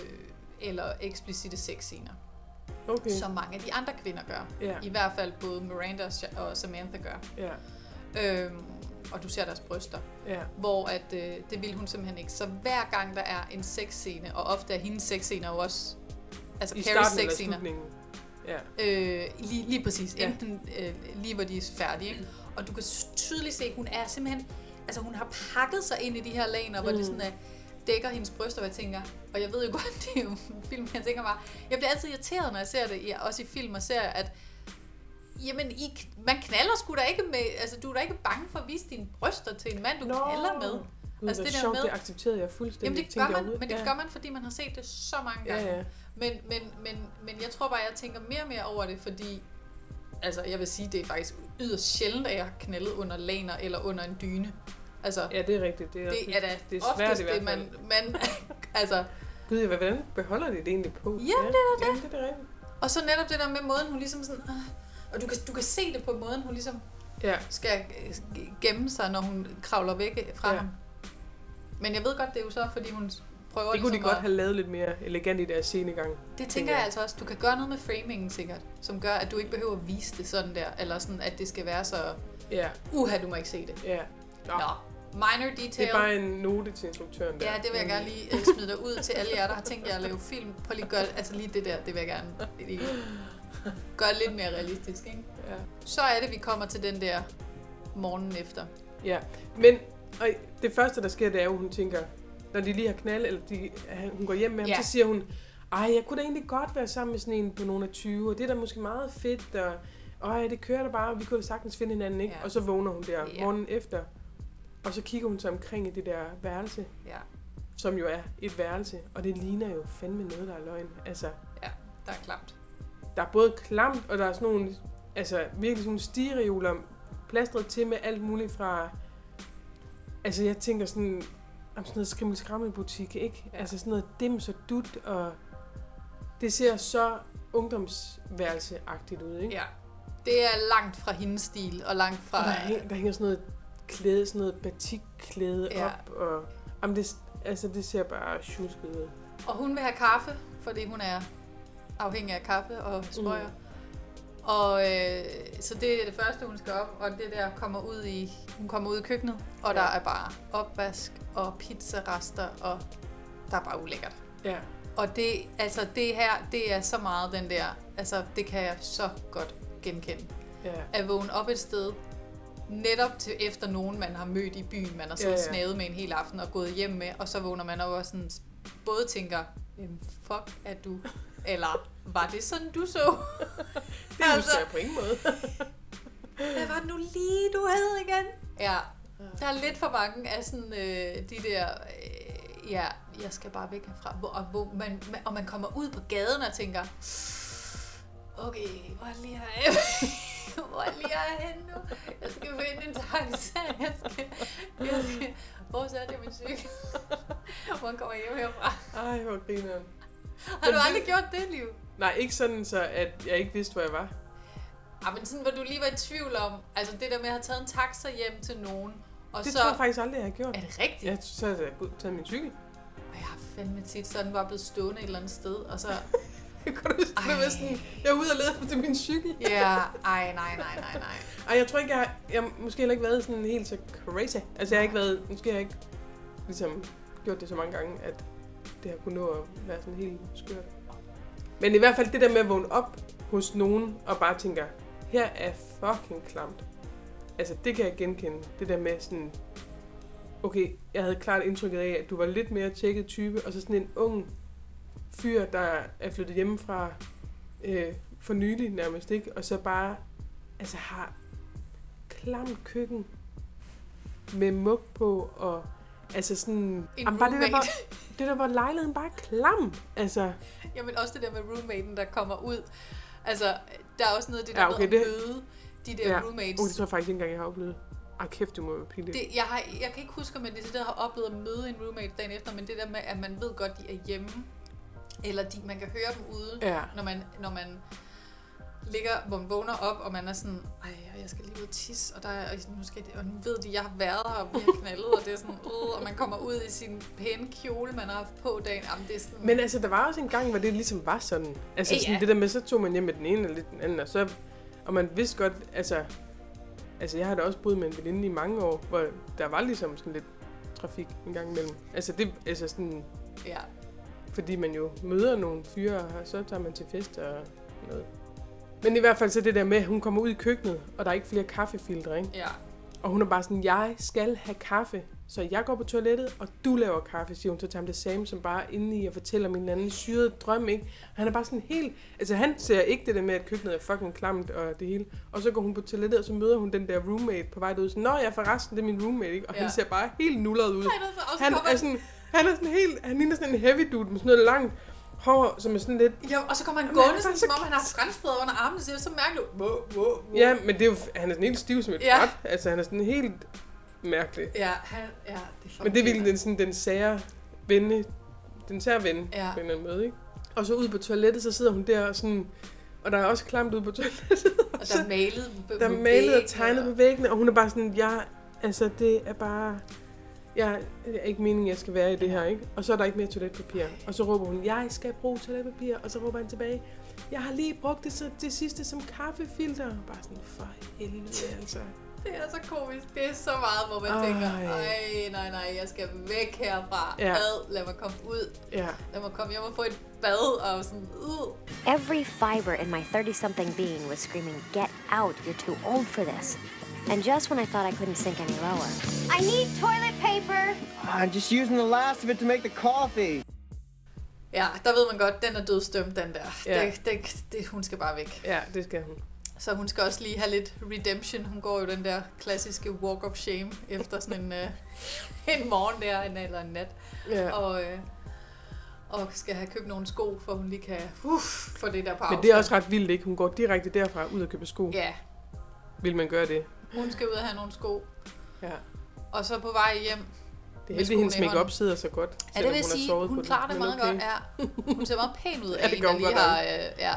eller eksplicite sexscener, Okay. som mange af de andre kvinder gør. Ja. I hvert fald både Miranda og Samantha gør. Ja. Øhm, og du ser deres bryster. Ja. Hvor at, øh, det vil hun simpelthen ikke. Så hver gang der er en sexscene, og ofte er hendes sexscener jo også... Altså I Carries starten eller sexscener. slutningen. Ja. Øh, lige, lige præcis. Ja. Enten øh, lige hvor de er færdige. Ikke? Og du kan tydeligt se, at hun er simpelthen... Altså hun har pakket sig ind i de her laner, mm. hvor det sådan er dækker hendes bryster, og jeg tænker, og jeg ved jo <laughs> godt, det er jo en film, jeg tænker bare, jeg bliver altid irriteret, når jeg ser det, i- også i film og serier, at jamen, I, man knaller sgu da ikke med, altså du er da ikke bange for at vise dine bryster til en mand, du Nå. knaller med. Gud, Altså, det der sjovt, med- det accepterede jeg fuldstændig. Jamen det gør jeg man, men det ja. gør man, fordi man har set det så mange Ja, gange. ja. Men, men, men, men jeg tror bare, jeg tænker mere og mere over det, fordi altså, jeg vil sige, det er faktisk yderst sjældent, at jeg har knaldet under laner eller under en dyne. Altså, Ja, det er rigtigt. Det er, det er da det er svært oftest i hvert det, fald. man, man <laughs> altså, Gud, hvordan beholder de det egentlig på? Jamen, det er da Jamen, det er rigtigt. og så netop det der med måden, hun ligesom sådan, øh, og du kan, du kan se det på måden, hun ligesom Ja, skal øh, gemme sig, når hun kravler væk fra Ja. ja. ham. Men jeg ved godt, det er jo så, fordi hun prøver det kunne de ligesom godt at, have lavet lidt mere elegant i deres scenegang. Det tænker jeg altså også. Du kan gøre noget med framingen sikkert, som gør, at du ikke behøver at vise det sådan der, eller sådan, at det skal være så, Ja, uha, du må ikke se det. ja. Nå, Nå, minor det detail. er bare en note til instruktøren der. Ja, det vil jeg gerne lige uh, smide dig ud til alle jer, der har tænkt jer at lave film. Prøv lige at gøre, altså lige det der, det vil jeg gerne lige gøre lidt mere realistisk, ikke? Ja. Så er det, vi kommer til den der morgenen efter. Ja, men og det første, der sker, det er jo, hun tænker, når de lige har knald, eller de, hun går hjem med ham, Ja. så siger hun, ej, jeg kunne da egentlig godt være sammen med sådan en på nogle af 20, og det er da måske meget fedt, og ej, det kører da bare, og vi kunne da sagtens finde hinanden, ikke? Ja. Og så vågner hun der Ja. morgenen efter, og så kigger hun sig omkring i det der værelse, Ja, som jo er et værelse, og det ligner jo fandme noget, der er løgn. Altså, ja, der er klamt. der er både klamt, og der er sådan nogle, altså virkelig sådan nogle stigereoler, plastret til med alt muligt fra, altså jeg tænker sådan, om sådan noget skrimmel skrammel butik, ikke? Ja. Altså sådan noget dims og dut, og det ser så ungdomsværelseagtigt ud, ikke? Ja, det er langt fra hendes stil, og langt fra... Og der, hænger, der hænger sådan noget klæde, sådan noget batikklæde Ja. op, og jamen det, altså det ser bare tjusket ud. Og hun vil have kaffe, fordi hun er afhængig af kaffe og sprøjer. Mm. Og øh, så det er det første, hun skal op, og det der kommer ud i, hun kommer ud i køkkenet, og ja. Der er bare opvask og pizzarester, og der er bare ulækkert. Ja. Og det, altså det her, det er så meget den der, altså det kan jeg så godt genkende. Ja. At vågne op et sted, netop til efter nogen, man har mødt i byen, man har siddet Ja, ja, snadet med en hel aften og gået hjem med, og så vågner man op og sådan, både tænker, "Jamen, fuck er du, eller var det sådan, du så? <laughs> Det husker jeg på ingen måde. <laughs> Hvad var det nu lige, du havde igen? Ja, der er lidt for mange af sådan øh, de der, øh, ja, jeg skal bare væk herfra, hvor, og, hvor man, man, og man kommer ud på gaden og tænker, okay, hvor er det lige her? <laughs> hvor er det lige her henne nu? Jeg skal finde en taxa, jeg skal, jeg skal, hvor satte jeg min cykel? Hvordan kommer jeg hjem herfra? Ej, hvor grineren. Har du aldrig gjort det, Liv? Nej, ikke sådan så, at jeg ikke vidste, hvor jeg var. Ja, men sådan, hvor du lige var i tvivl om, altså det der med at have taget en taxa hjem til nogen, og Det så... tror jeg faktisk aldrig, jeg har gjort. Er det rigtigt? Ja, så har jeg taget min cykel. Og jeg har fandme tit sådan bare blevet stående et eller andet sted, og så... Jeg kan huske, det var sådan, jeg er ude og lede efter min cykel. Ja, ej, nej, nej, nej, nej. Ej, jeg tror ikke, jeg har, jeg måske heller ikke været sådan helt så crazy. Altså, jeg har ikke været, måske har jeg ikke ligesom gjort det så mange gange, at det har kunnet nå at være sådan helt skørt. Men i hvert fald det der med at vågne op hos nogen og bare tænker, her er fucking klamt. Altså, det kan jeg genkende. Det der med sådan, okay, jeg havde klart indtrykket af, at du var lidt mere tjekket type, og så sådan en ung fyr, der er flyttet hjemmefra øh, for nylig nærmest, ikke? Og så bare altså har klamt køkken med mug på, og altså sådan... En Jamen, bare det der, hvor. Det der, hvor lejligheden bare er klam. Altså, Jamen også det der med roommaten, der kommer ud. Altså, der er også noget af det der Ja, okay, med at det- møde de der ja. ja. roommates. Oh, det tror jeg faktisk ikke engang, jeg har oplevet. Ej, kæft, du må være pinligt. Det, jeg, har, jeg kan ikke huske, om jeg decideret har oplevet at møde en roommate dagen efter, men det der med, at man ved godt, de er hjemme, eller de, man kan høre dem ude, Ja. når man, når man ligger, hvor man vågner op, og man er sådan, ej, jeg skal lige ud og tisse, og, der er, og, nu skal de, og nu ved de, jeg har været her, og vi har knaldet, og det er sådan, uh, og man kommer ud i sin pæne kjole, man har haft på dagen, jamen det er sådan, Men altså, der var også en gang, hvor det ligesom var sådan. Altså, Ja, sådan det der med, så tog man hjem med den ene eller lidt den anden, og så... Og man vidste godt, altså... Altså, jeg har da også boet med en veninde i mange år, hvor der var ligesom sådan lidt trafik en gang imellem. Altså, det, altså sådan, ja, fordi man jo møder nogle fyre, og så tager man til fest og noget. Men i hvert fald så det der med, at hun kommer ud i køkkenet, og der er ikke flere kaffefiltre, ikke? ja, Og hun er bare sådan, jeg skal have kaffe Så jeg går på toilettet, og du laver kaffe, siger hun så til ham det samme, som bare inde i og fortæller min anden syrede drøm, ikke? Og han er bare sådan helt... Altså, han ser ikke det der med, at køkkenet er fucking klamt og det hele. Og så går hun på toilettet, og så møder hun den der roommate på vej ud. Så, Nå, jeg forresten, det er min roommate, ikke? Og ja. Han ser bare helt nullet ud. Han er sådan... Han er sådan helt... Han ligner sådan en heavy dude med sådan noget langt hår, som er sådan lidt... Ja, og så kommer han gående, sådan, som om han har franskbrød under armen, så det er så mærkeligt. Wow, wow, wow. Ja, men det er jo, han er sådan helt stiv som et Ja. ja. Altså, han er sådan helt mærkelig. Ja, han, ja, det er Men det er virkelig den, sådan, den sære venne, den sære ven Ja. ja. på en eller anden måde, ikke? Og så ude på toilettet, så sidder hun der og sådan... Og der er også klamt ude på toilettet. <laughs> Og der er malet der er malet og tegnet på væggene, og hun er bare sådan, jeg, altså det er bare, jeg, det er ikke meningen, jeg skal være i det her, ikke? Og så er der ikke mere toiletpapir. Og så råber hun, jeg skal bruge toiletpapir, og så råber han tilbage, jeg har lige brugt det, så det sidste som kaffefilter. Bare sådan, for helvede, altså. <laughs> Det er så komisk. Det er så meget, hvor man Ej. tænker, ej, nej, nej, jeg skal væk herfra. Ja. Ad, lad mig komme ud. Ja. Lad mig komme hjem og få et bad og sådan, uh. Every fiber in my 30 something being was screaming, Get out, you're too old for this. And just when I thought I couldn't sink any lower, I need toilet paper! I'm just using the last of it to make the coffee. Ja, der ved man godt, den er dødstømt, den der. Ja. Det, det, det, hun skal bare væk. Ja, det skal hun. Så hun skal også lige have lidt redemption. Hun går jo den der klassiske walk of shame efter sådan en, øh, <laughs> en morgen der, en, eller en nat. Ja. Og, øh, og skal have købt nogle sko, for hun lige kan uh, få det der på Men det er også ret vildt, ikke? Hun går direkte derfra ud og køber sko. Ja, Vil man gøre det? Hun skal ud og have nogle sko. Ja. Og så på vej hjem. Det er heldigt, hendes hånden. sidder så godt. Ja, det vil hun sige, hun klarer det meget okay. godt. Ja. Hun ser meget pæn ud af <laughs> Ja, det en, gør lige godt har... Øh, ja.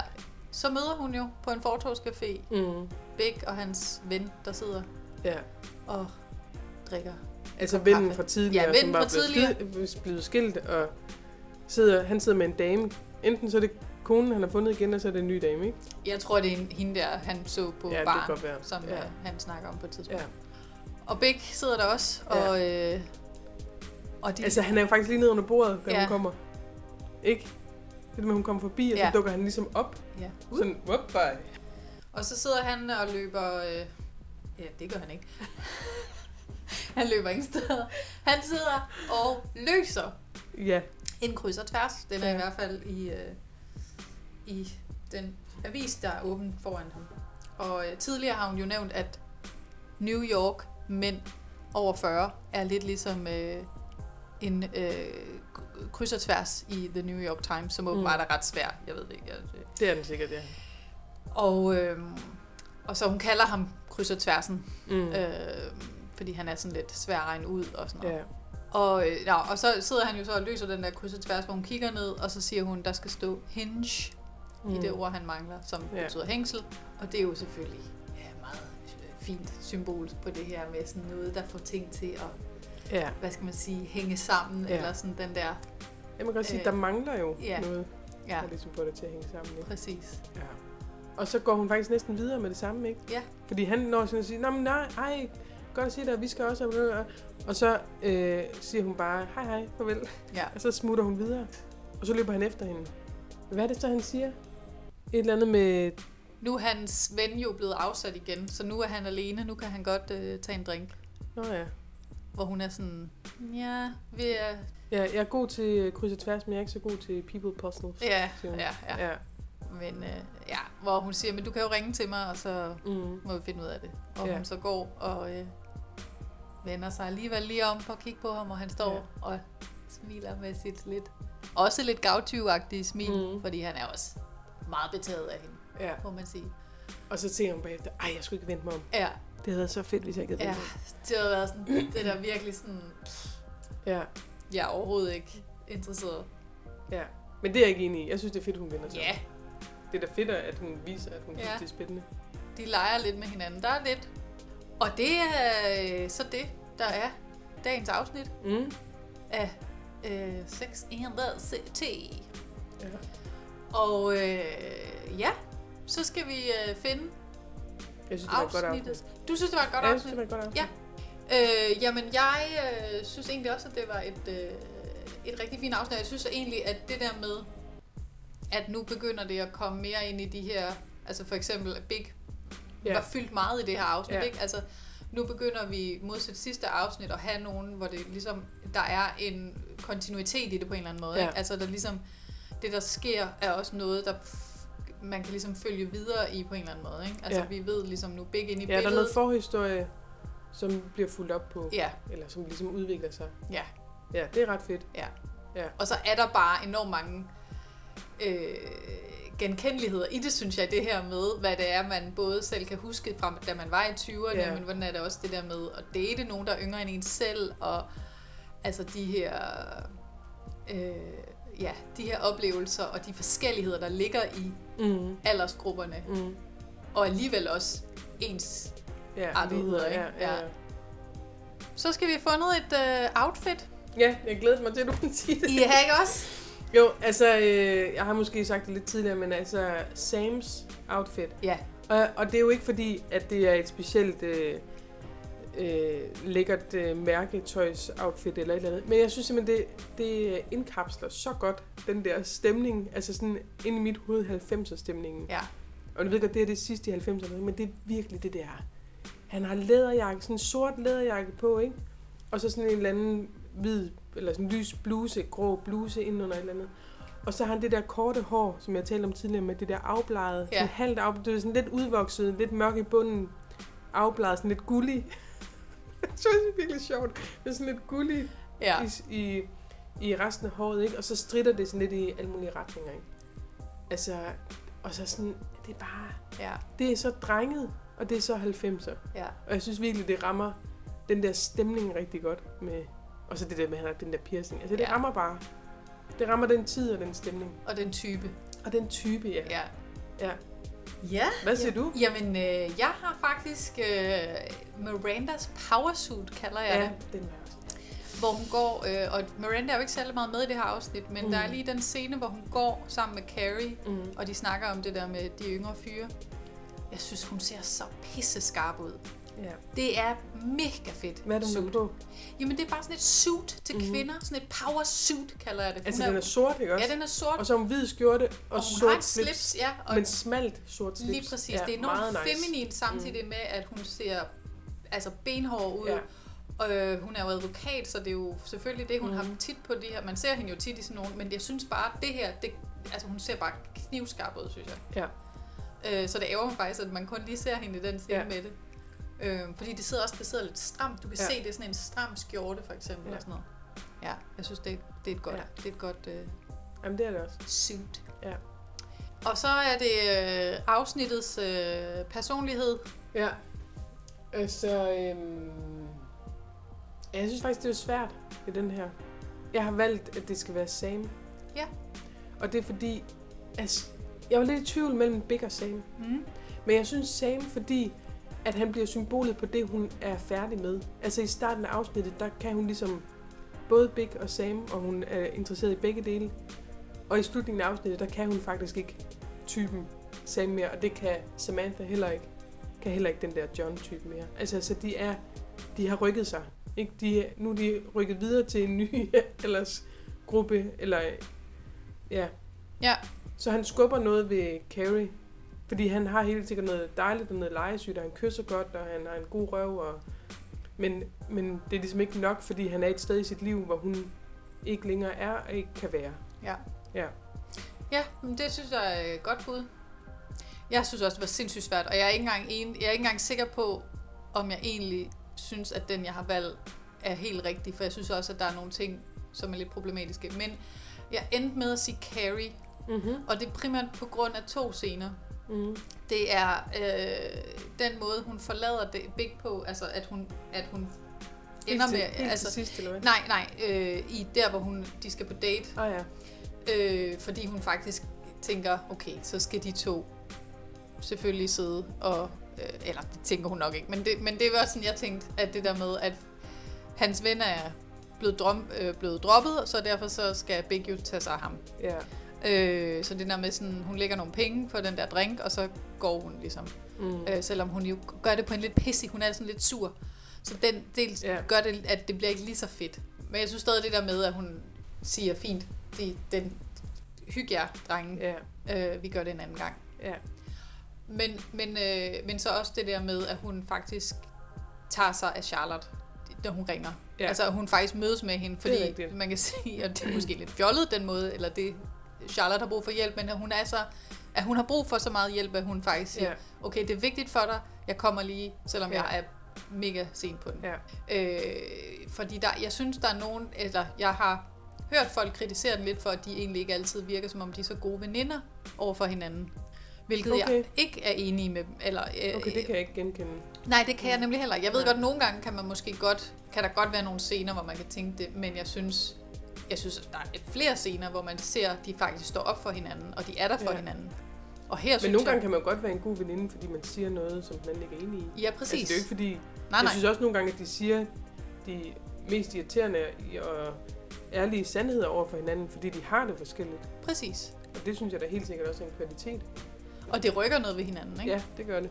Så møder hun jo på en fortogscafé Mm. Big og hans ven, der sidder Ja. og drikker. Altså vennen fra tidligere, Ja, som vennen var fra blevet, tidligere. skid, blevet skilt, og sidder, han sidder med en dame. Enten så er det konen, han har fundet igen, eller så er det en ny dame, ikke? Jeg tror, det er en, hende der, han så på Ja, barn, som Ja. ja. han snakker om på et tidspunkt. Ja. Og Big sidder der også, Ja. og, øh, og de, Altså, han er jo faktisk lige nede under bordet, da Ja. hun kommer. Ikke? Det er med, hun kommer forbi, og så Ja. dukker han ligesom op. ja. Sådan, whoop, bye. Og så sidder han og løber... Øh, ja, det gør han ikke. <laughs> han løber ingen steder. Han sidder og løser Ja, en kryds og tværs. Den er Ja. i hvert fald i, øh, i den avis, der er åben foran ham. Og øh, tidligere har hun jo nævnt, at New York mænd over 40 er lidt ligesom øh, en øh, kryds og tværs i The New York Times, som åbenbart er ret svær. Jeg ved det ikke. Jeg, det er den sikkert, ja. og, øh, og så hun kalder ham kryds og tværsen, Mm. øh, fordi han er sådan lidt svær at regne ud og sådan noget. ja. Og, øh, ja, og så sidder han jo så og løser den der kryds og tværs, hvor hun kigger ned, og så siger hun, der skal stå hinge mm. i det ord, han mangler, som Ja. ja. betyder hængsel. Og det er jo selvfølgelig ja, meget fint symbol på det her med sådan noget, der får ting til at, Ja. hvad skal man sige, hænge sammen, Ja. ja. eller sådan den der, må godt sige, Øh, der mangler jo ja. noget, ja, der ligesom får det til at hænge sammen. Ikke? præcis. Ja. Og så går hun faktisk næsten videre med det samme, ikke? Ja. Fordi han når sådan at sige, nej, nej, ej, godt at sige dig, vi skal også... Og så øh, siger hun bare, hej hej, farvel. Ja. Og så smutter hun videre. Og så løber han efter hende. Hvad er det så, han siger? Et eller andet med... Nu er hans ven jo blevet afsat igen, så nu er han alene, nu kan han godt øh, tage en drink. Nå ja. Hvor hun er sådan, ja, vi er, ja. Jeg er god til kryds og tværs, men jeg er ikke så god til people puzzles. ja, ja, ja. ja. Men øh, ja, hvor hun siger, men du kan jo ringe til mig, og så Mm. må vi finde ud af det. Og Ja. hun så går og øh, vender sig alligevel lige om for at kigge på ham, og han står Ja. og smiler med sit lidt, også lidt gavtyvagtige smil, mm. fordi han er også meget betaget af hende, ja. må man sige. Og så tænker hun bagefter, ej, jeg skulle ikke vente mig om. Ja, Det havde været så fedt, hvis jeg ikke havde ja, mig det har været sådan, det der virkelig sådan, Ja, jeg er overhovedet ikke interesseret. ja. Men det er jeg ikke enig i. Jeg synes, det er fedt, hun vender sig. Ja, Det er da fedt, at hun viser, at hun Ja. synes, det er spændende. de leger lidt med hinanden. Der er lidt. Og det er øh, så det, der er dagens afsnit Mm. af øh, Sex and the City. Ja. Og øh, ja, så skal vi øh, finde Jeg synes, det var et godt afsnittet. afsnit. Du synes, det var et godt Ja, jeg synes, afsnit? det var et godt afsnit. Ja. Øh, jamen, jeg øh, synes egentlig også, at det var et, øh, et rigtig fint afsnit. Jeg synes egentlig, at det der med, at nu begynder det at komme mere ind i de her, altså for eksempel at Big ja. var fyldt meget i det her afsnit, ja. ikke? Altså, nu begynder vi modsat sidste afsnit at have nogen, hvor det ligesom, der er en kontinuitet i det på en eller anden måde. Ja. Ikke? Altså der ligesom, det der sker, er også noget, der man kan ligesom følge videre i på en eller anden måde. Ikke? Altså Ja. vi ved ligesom nu begge ind i Ja, der er billedet. noget forhistorie, som bliver fuldt op på. Ja. Eller som ligesom udvikler sig. Ja. Ja, det er ret fedt. Ja. Ja. Og så er der bare enormt mange øh, genkendeligheder i det, synes jeg, det her med, hvad det er, man både selv kan huske fra, da man var i 20'erne, Ja. men hvordan er det også det der med at date nogen, der er yngre end en selv, og altså de her, øh, ja, de her oplevelser og de forskelligheder, der ligger i Mm. aldersgrupperne, Mm. og alligevel også ens Ja, artigheder, ikke? ja, ja. Ja. Så skal vi have fundet et øh, outfit. Ja, jeg glæder mig til, at du kan sige det. I har ikke også? Jo, altså, øh, jeg har måske sagt det lidt tidligere, men altså, Sams outfit. Ja. Og, og det er jo ikke fordi, at det er et specielt øh, øh, lækkert øh, mærketøjs outfit eller et eller andet. Men jeg synes simpelthen, det, det indkapsler så godt den der stemning, altså sådan ind i mit hoved 90'er stemningen. Ja. Og jeg ved godt, det er det sidste i 90'erne, men det er virkelig det der. Han har læderjakke, sådan en sort læderjakke på, ikke? Og så sådan en eller anden hvid, eller sådan en lys bluse, grå bluse ind under et eller andet. Og så har han det der korte hår, som jeg talte om tidligere, med det der afbladet. Ja. Sådan halvt af, det er sådan lidt udvokset, lidt mørk i bunden, afbladet, sådan lidt gullig. <laughs> jeg synes, det er virkelig sjovt. Det er sådan lidt gullig Ja. i, i, i resten af håret, ikke? Og så stritter det sådan lidt i alle mulige retninger, ikke? Altså, og så sådan, det er bare, Ja. det er så drenget, og det er så 90'er. Ja. Og jeg synes virkelig, det rammer den der stemning rigtig godt med, og så det der med, at han har den der piercing. Altså, det Ja. rammer bare. Det rammer den tid og den stemning. Og den type. Og den type, ja. Ja. ja. Ja. Hvad siger ja. du? Jamen, øh, jeg har faktisk øh, Mirandas powersuit, kalder jeg Ja, det. den er også. Hvor hun går, øh, og Miranda er jo ikke særlig meget med i det her afsnit, men Mm. der er lige den scene, hvor hun går sammen med Carrie, Mm. og de snakker om det der med de yngre fyre. Jeg synes, hun ser så pisse skarp ud. Ja. Det er mega fedt. Hvad er det, hun suit. på? Jamen, det er bare sådan et suit til Mhm. kvinder. Sådan et power suit, kalder jeg det. Altså, Hun den er sort, ikke også? Ja, den er sort. Og så har hun hvid skjorte og, Og hun sort et slips, ja, og- men smalt sort slips. Lige præcis. Ja, det er enormt nice. feminin samtidig med, at hun ser altså benhård ud. Ja. Og øh, hun er jo advokat, så det er jo selvfølgelig det, hun mm. Mhm. har tit på det her. Man ser hende jo tit i sådan nogle, men jeg synes bare, det her, det, altså hun ser bare knivskarp ud, synes jeg. Ja. Øh, så det ærger mig faktisk, at man kun lige ser hende i den scene Ja. med det. Øh, fordi det sidder også det sidder lidt stramt. Du kan Ja. se, det er sådan en stram skjorte, for eksempel. Ja. Og sådan noget. Ja, jeg synes, det, det er et godt, Ja. det er et godt øh, Jamen, det er det også. suit. Ja. Og så er det øh, afsnittets øh, personlighed. Ja. Altså, øhm... Jeg synes faktisk, det er svært i den her. Jeg har valgt, at det skal være Sam. Ja. Og det er fordi, altså, jeg var lidt i tvivl mellem Big og Sam. Mm. Men jeg synes Sam, fordi at han bliver symbolet på det, hun er færdig med. Altså i starten af afsnittet, der kan hun ligesom både Big og Sam, og hun er interesseret i begge dele. Og i slutningen af afsnittet, der kan hun faktisk ikke typen Sam mere, og det kan Samantha heller ikke. Kan heller ikke den der John-type mere. Altså, så de er, de har rykket sig. Ikke? De, nu er de rykket videre til en ny <laughs> ellers gruppe, eller ja. Ja. Så han skubber noget ved Carrie, fordi han har helt sikkert noget dejligt og noget legesygt, og han kysser godt, og han har en god røv, og... Men, men det er ligesom ikke nok, fordi han er et sted i sit liv, hvor hun ikke længere er og ikke kan være. Ja. Ja. Ja, men det synes jeg er et godt bud. Jeg synes også, det var sindssygt svært, og jeg er ikke engang, en, jeg er ikke engang sikker på, om jeg egentlig synes, at den, jeg har valgt, er helt rigtig, for jeg synes også, at der er nogle ting, som er lidt problematiske. Men jeg endte med at sige Carrie, Mm-hmm. og det er primært på grund af to scener. Mm. Det er øh, den måde, hun forlader det Big på, altså at hun, at hun ender til- med... helt til altså, sidst, eller hvad? Nej, nej, øh, i der, hvor hun, de skal på date. Ah, ja. Øh, fordi hun faktisk tænker, okay, så skal de to selvfølgelig sidde og... Øh, eller det tænker hun nok ikke, men det, men det var sådan, jeg tænkte, at det der med, at hans ven er blevet, drom, øh, blevet droppet, så derfor så skal Big jo tage sig af ham. Ja. Øh, så det der med sådan, hun lægger nogle penge på den der drink, og så går hun ligesom. Mm. Øh, selvom hun jo gør det på en lidt pissig, hun er sådan lidt sur. Så den del Ja. gør det, at det bliver ikke lige så fedt. Men jeg synes stadig det der med, at hun siger, fint, det, den hygge jer, drengen. Ja. Øh, vi gør det en anden gang. Ja. Men, men, øh, men så også det der med, at hun faktisk tager sig af Charlotte, når hun ringer. Ja. Altså, hun faktisk mødes med hende, fordi man kan sige, at det er måske lidt fjollet den måde, eller det Charlotte har brug for hjælp, men at hun er så at hun har brug for så meget hjælp, at hun faktisk siger, Ja. okay, det er vigtigt for dig, jeg kommer lige, selvom Ja. jeg er mega sent på den. Ja. Øh, fordi der, jeg synes, der er nogen, eller jeg har hørt folk kritisere den lidt for, at de egentlig ikke altid virker, som om de er så gode veninder over for hinanden. Hvilket okay. jeg ikke er enig med. Eller, øh, Okay, det kan jeg ikke genkende. Nej, det kan jeg nemlig heller ikke. Jeg ved godt, nogle gange kan man måske godt, kan der godt være nogle scener, hvor man kan tænke det, men jeg synes, jeg synes, der er flere scener, hvor man ser, at de faktisk står op for hinanden, og de er der for ja. Hinanden. Og her Men nogle jeg, gange kan man godt være en god veninde, fordi man siger noget, som anden ikke er enig i. Ja, præcis. Altså, det er jo ikke fordi... Nej, jeg nej. synes også nogle gange, at de siger de mest irriterende og ærlige sandheder over for hinanden, fordi de har det forskelligt. Præcis. Og det synes jeg da helt sikkert også er en kvalitet. Og det rykker noget ved hinanden, ikke? Ja, det gør det.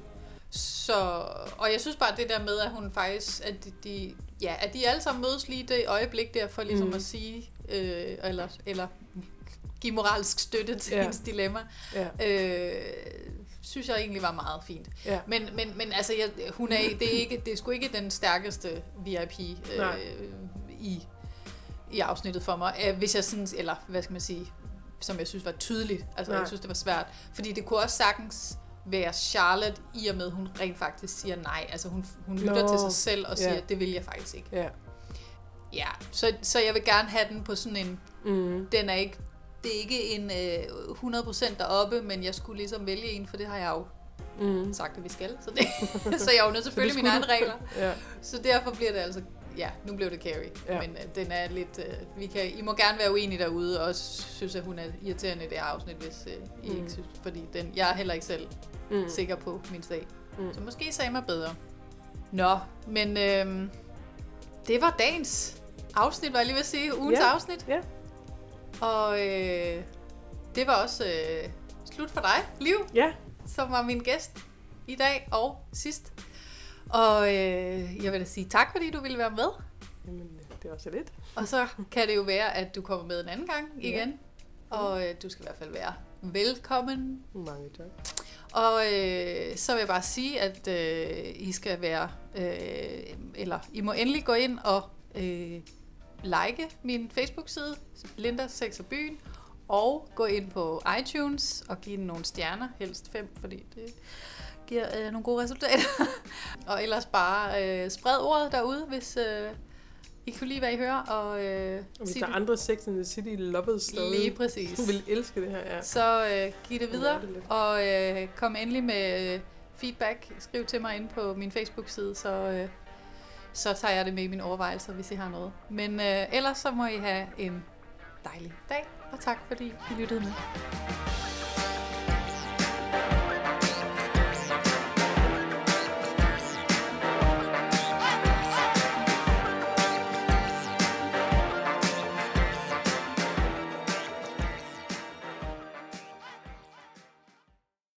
Så, og jeg synes bare det der med, at hun faktisk, at de, de, ja, at de alle sammen mødes lige det øjeblik der, for ligesom. Mm. at sige, øh, eller, eller give moralsk støtte til ja. Hendes dilemma, Ja. øh, synes jeg egentlig var meget fint. Ja. Men, men, men altså, jeg, hun er, det, er ikke, det er sgu ikke den stærkeste VIP Nej. øh, i, i afsnittet for mig. Øh, Hvis jeg sådan, eller hvad skal man sige, som jeg synes var tydeligt. Altså, Nej. jeg synes, det var svært. Fordi det kunne også sagtens være Charlotte, i og med, hun rent faktisk siger nej. Altså, hun, hun lytter Nå, til sig selv og siger, ja. det vil jeg faktisk ikke. Ja. Ja, så, så jeg vil gerne have den på sådan en... Mm. Den er ikke, det er ikke en øh, 100% deroppe, men jeg skulle ligesom vælge en, for det har jeg jo Mm. sagt, at vi skal. Så, det, <laughs> så jeg er jo nødt til at følge mine egne regler. Ja. Så derfor bliver det altså... Ja, nu blev det Carrie. Ja. Men øh, den er lidt... Øh, vi kan, I må gerne være uenige derude, og synes, at hun er irriterende i det her afsnit, hvis øh, I mm. ikke synes. Fordi den, jeg er heller ikke selv mm. Sikker på min sag. Mm. Så måske sagde mig bedre. Nå, men øh, det var dagens afsnit, var jeg lige ved at sige. Ugens Ja. afsnit. Ja. Og øh, det var også øh, slut for dig, Liv, Ja. som var min gæst i dag og sidst. Og øh, jeg vil da sige tak, fordi du ville være med. Jamen, det var så lidt. Og så kan det jo være, at du kommer med en anden gang igen. Og øh, du skal i hvert fald være velkommen. Mange tak. Og øh, så vil jeg bare sige, at øh, I skal være, øh, eller I må endelig gå ind og øh, like min Facebook-side, Linda Sex og Byen, og gå ind på iTunes og give den nogle stjerner, helst fem, fordi det giver øh, nogle gode resultater. <laughs> og ellers bare øh, spred ordet derude, hvis øh, I kunne lide, hvad I hører. Og, øh, Og hvis der er andre Sex and the City lovers derude, Lige <laughs> præcis. du vil elske det her, ja. Så øh, giv det videre, er det og øh, kom endelig med øh, feedback. Skriv til mig inde på min Facebook-side, så, øh, så tager jeg det med i mine overvejelser, hvis I har noget. Men øh, ellers så må I have en dejlig dag, og tak fordi I lyttede med.